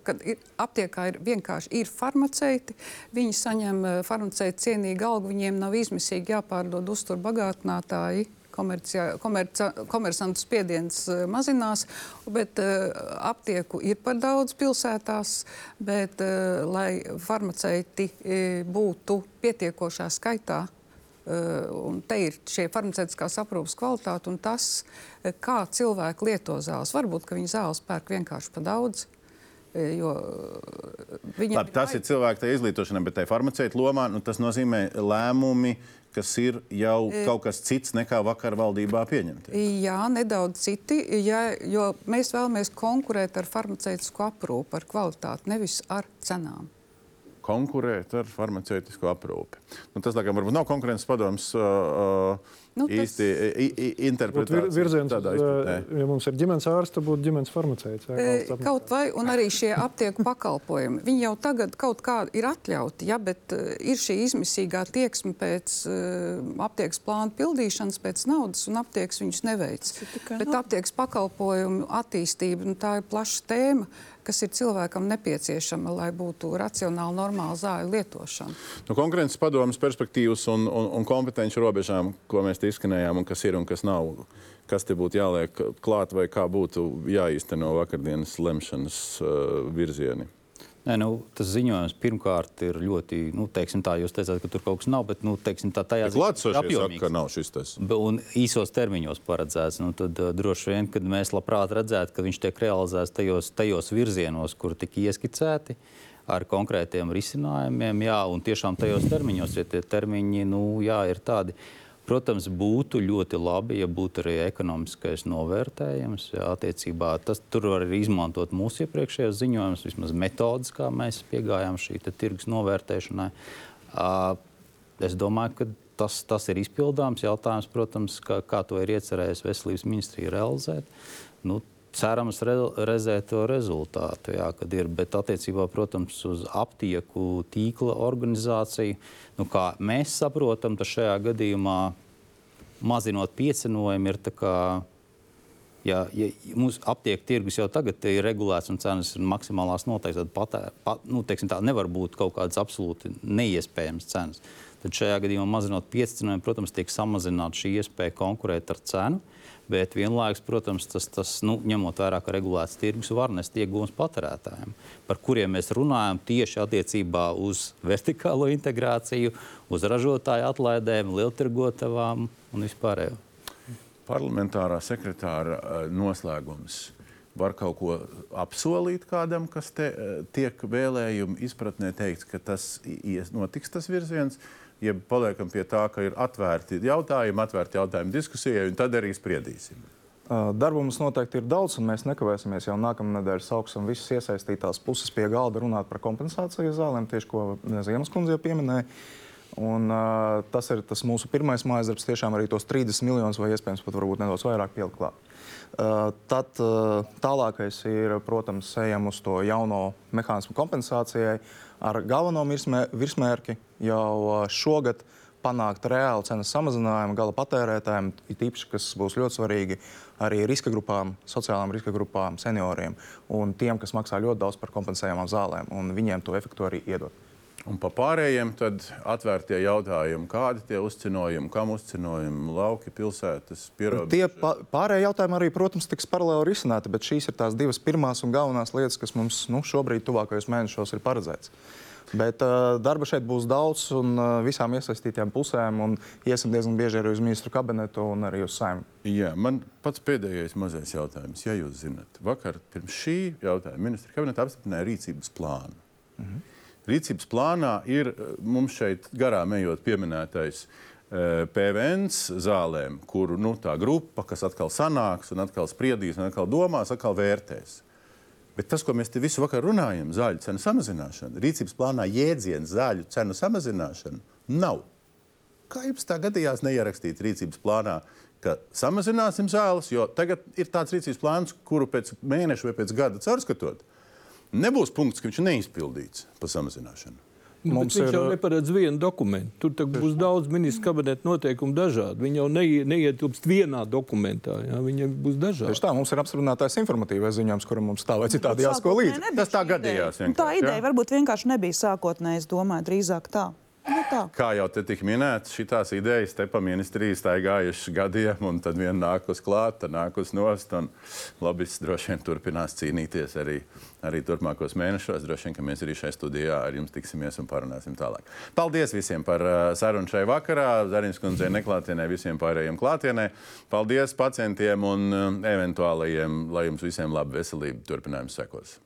ka ir, aptiekā ir vienkārši ir farmaceiti. Viņi saņem eh, farmaceita cienīgu algu, viņiem nav izmisīgi jāpārdod uztur bagātinātāji. Komercia- komerca- Komersantu spiediens eh, mazinās, bet uh, aptieku ir par daudz pilsētās. Bet, uh, lai farmaceiti uh, būtu pietiekošā skaitā, un te ir šie farmaceitiskās aprūpes kvalitāte un tas, uh, kā cilvēki lieto zāles. Varbūt, ka viņi zāles pērk vienkārši par daudz. uh, Jo viņiem Labi, tas ir cilvēku tajā izglītošanā, bet tajā farmaceita lomā nu, tas nozīmē lēmumi, kas ir jau kaut kas cits nekā vakar valdībā pieņemti. Jā, nedaudz citi, ja, jo mēs vēlamies konkurēt ar farmaceitisko aprūpu, ar kvalitāti, nevis ar cenām. Konkurēt ar farmaceitisku aprūpi. Nu, tas, laikam, varbūt nav konkurences padoms uh, Nu, nu, tas- īsti Būtu vir, interpretācija. virziens, tādā uz, izpratnē. ja mums ir ģimenes ārsts, tad būtu ģimenes farmaceits. E. Kaut vai, un arī šie aptieku pakalpojumi. Viņi jau tagad kaut kā ir atļauti, ja, bet ir šī izmisīgā tieksme pēc uh, aptiekas plāna pildīšanas, pēc naudas, un aptiekas viņus neveic. Bet nauda. aptiekas pakalpojumu attīstība, nu, tā ir plaša tēma, kas ir cilvēkam nepieciešama, lai būtu racionāla, normāla zāļu lietošana. No konkurences padomas perspektīvas un, un, un kompetenci robežām, ko mēs te izskanējām, un kas ir un kas nav, kas te būtu jāliek klāt vai kā būtu jāīsteno vakardienas lemšanas uh, virzieni. Nē, nu, tas ziņojums pirmkārt ir ļoti, nu, teiksim tā, jūs teicāt, ka tur kaut kas nav, bet, nu, teiksim tā, tajā Klātsošie saka, apjomīgs. ka nav šis tas. Un īsos termiņos paredzēts. Nu, tad uh, droši vien, kad mēs labprāt redzētu, ka viņš tiek realizēts tajos, tajos virzienos, kur tika ieskicēti ar konkrētiem risinājumiem, jā, un tiešām tajos termiņos, ja tie termiņi nu, jā, ir tādi. Protams, būtu ļoti labi, ja būtu arī ekonomiskais novērtējums. Jā, attiecībā tas tur var arī izmantot mūsu iepriekšējos ziņojumus, vismaz metodas, kā mēs piegājām šī tirgus novērtēšanai. Es domāju, ka tas, tas ir izpildāms jautājums, protams, kā, kā to ir iecerējusi veselības ministrija realizēt. Nu, cerams, re, redzēt to rezultātu, jā, kad ir. Bet attiecībā, protams, uz aptieku tīkla organizāciju, nu, kā mēs saprotam, tad šajā gadījumā mazinot piecenojumu ir tā kā Ja, ja mūsu aptieku tirgus jau tagad ir regulēts un cenas ir maksimālās noteikti, tad patē, pat, nu, teiksim, tā nevar būt kaut kādas absolūti neiespējamas cenas. Tad šajā gadījumā, mazinot piecinājumu, protams, tiek samazināta šī iespēja konkurēt ar cenu. Bet vienlaikus, protams, tas, tas nu, ņemot vērā, ka regulēts tirgus var nest iegūmus patērētājiem, par kuriem mēs runājam tieši attiecībā uz vertikālo integrāciju, uz ražotāju atlaidēm, lieltirgotavām un vispārējo. Parlamentārā sekretāra eh, noslēgums var kaut ko apsolīt kādam, kas te, eh, tiek vēlējumu izpratnē teikts, ka tas notiks tas virziens. Ja paliekam pie tā, ka ir atvērti jautājumi, atvērti jautājumi diskusijai, un tad arī spriedīsim. Darba mums noteikti ir daudz, un mēs nekavēsimies jau nākamā nedēļa sauksim visas iesaistītās puses pie galda runāt par kompensāciju zālēm, tieši ko Ziemas kundze jau pieminēja. Un, uh, tas ir tas mūsu pirmais mājas darbs, tiešām arī tos 30 miljonus vai iespējams pat nedaudz vairāk pielikt klāt. Uh, tad uh, tālākais ir, protams, ejam uz to jauno mehānismu kompensācijai ar galveno virsmē, virsmērķi jau šogad panākt reālu cenas samazinājumu gala patērētājiem, it īpaši, kas būs ļoti svarīgi arī riska grupām, sociālām riska grupām, senioriem un tiem, kas maksā ļoti daudz par kompensējumām zālēm, un viņiem to efektu arī iedot. Un par pārējiem tad atvērtie jautājumi, kādi tie uzcinojumi, kam uzcinojumi, lauki, pilsētas, pierobežas. Tie pa- pārējie jautājumi arī, protams, tiks paralēli risināti, bet šīs ir tās divas pirmās un galvenās lietas, kas mums nu, šobrīd, tuvākajos mēnešos, ir paredzētas. Bet uh, darba šeit būs daudz, un uh, visām iesaistītajām pusēm, un iesim diezgan bieži arī uz ministru kabinetu un arī uz saimnu. Jā, man pats pēdējais mazais jautājums. Ja jūs zināt, vakar pirms šī jautājuma ministra kabineta apstiprināja rīcības plānu. Mhm. Rīcības plānā ir mums šeit garām ejot pieminētais eh, PVN zālēm, kuru nu, tā grupa, kas atkal sanāks un atkal spriedīs un atkal domās, atkal vērtēs. Bet tas, ko mēs te visu vakaru runājam, zāļu cenu samazināšana, rīcības plānā jēdziens zāļu cenu samazināšana nav. Kā jums tā gadījās neierakstīt rīcības plānā, ka samazināsim zāles, jo tagad ir tāds rīcības plāns, kuru pēc mēneša vai pēc gada caurskatot, nebūs punkts, ka viņš neizpildīts par samazināšanu. Nu, Mums viņš ir- jau neparedz vienu dokumentu. Tur tak būs daudz ministru kabineta noteikumu dažādi. Viņi jau neie- neietilpst vienā dokumentā. Jā. Viņi būs dažādi. Tieši tā, mums ir apstiprinātais informatīvais ziņojums, kuram mums tā vai citādi jāsako līdzi. Tas tā gadījās. Un Tā ideja varbūt vienkārši nebija sākotnēji, es domāju, drīzāk tā. Nu. Kā jau te tika minēts, šīs idejas te pa ministriju staigājušas gadiem, un tad viena nāk uz klāt, tad nāk uz nost. Lobbyists droši vien turpinās cīnīties arī, arī turpmākos mēnešos. Droši vien, ka mēs arī šajā studijā ar jums tiksimies un parunāsim tālāk. Paldies visiem par uh, sarunu šai vakarā. Zarins kundzei neklātienē, visiem pārējiem klātienē. Paldies pacientiem un uh, eventuālajiem, lai jums visiem laba veselība turpinājums sekos.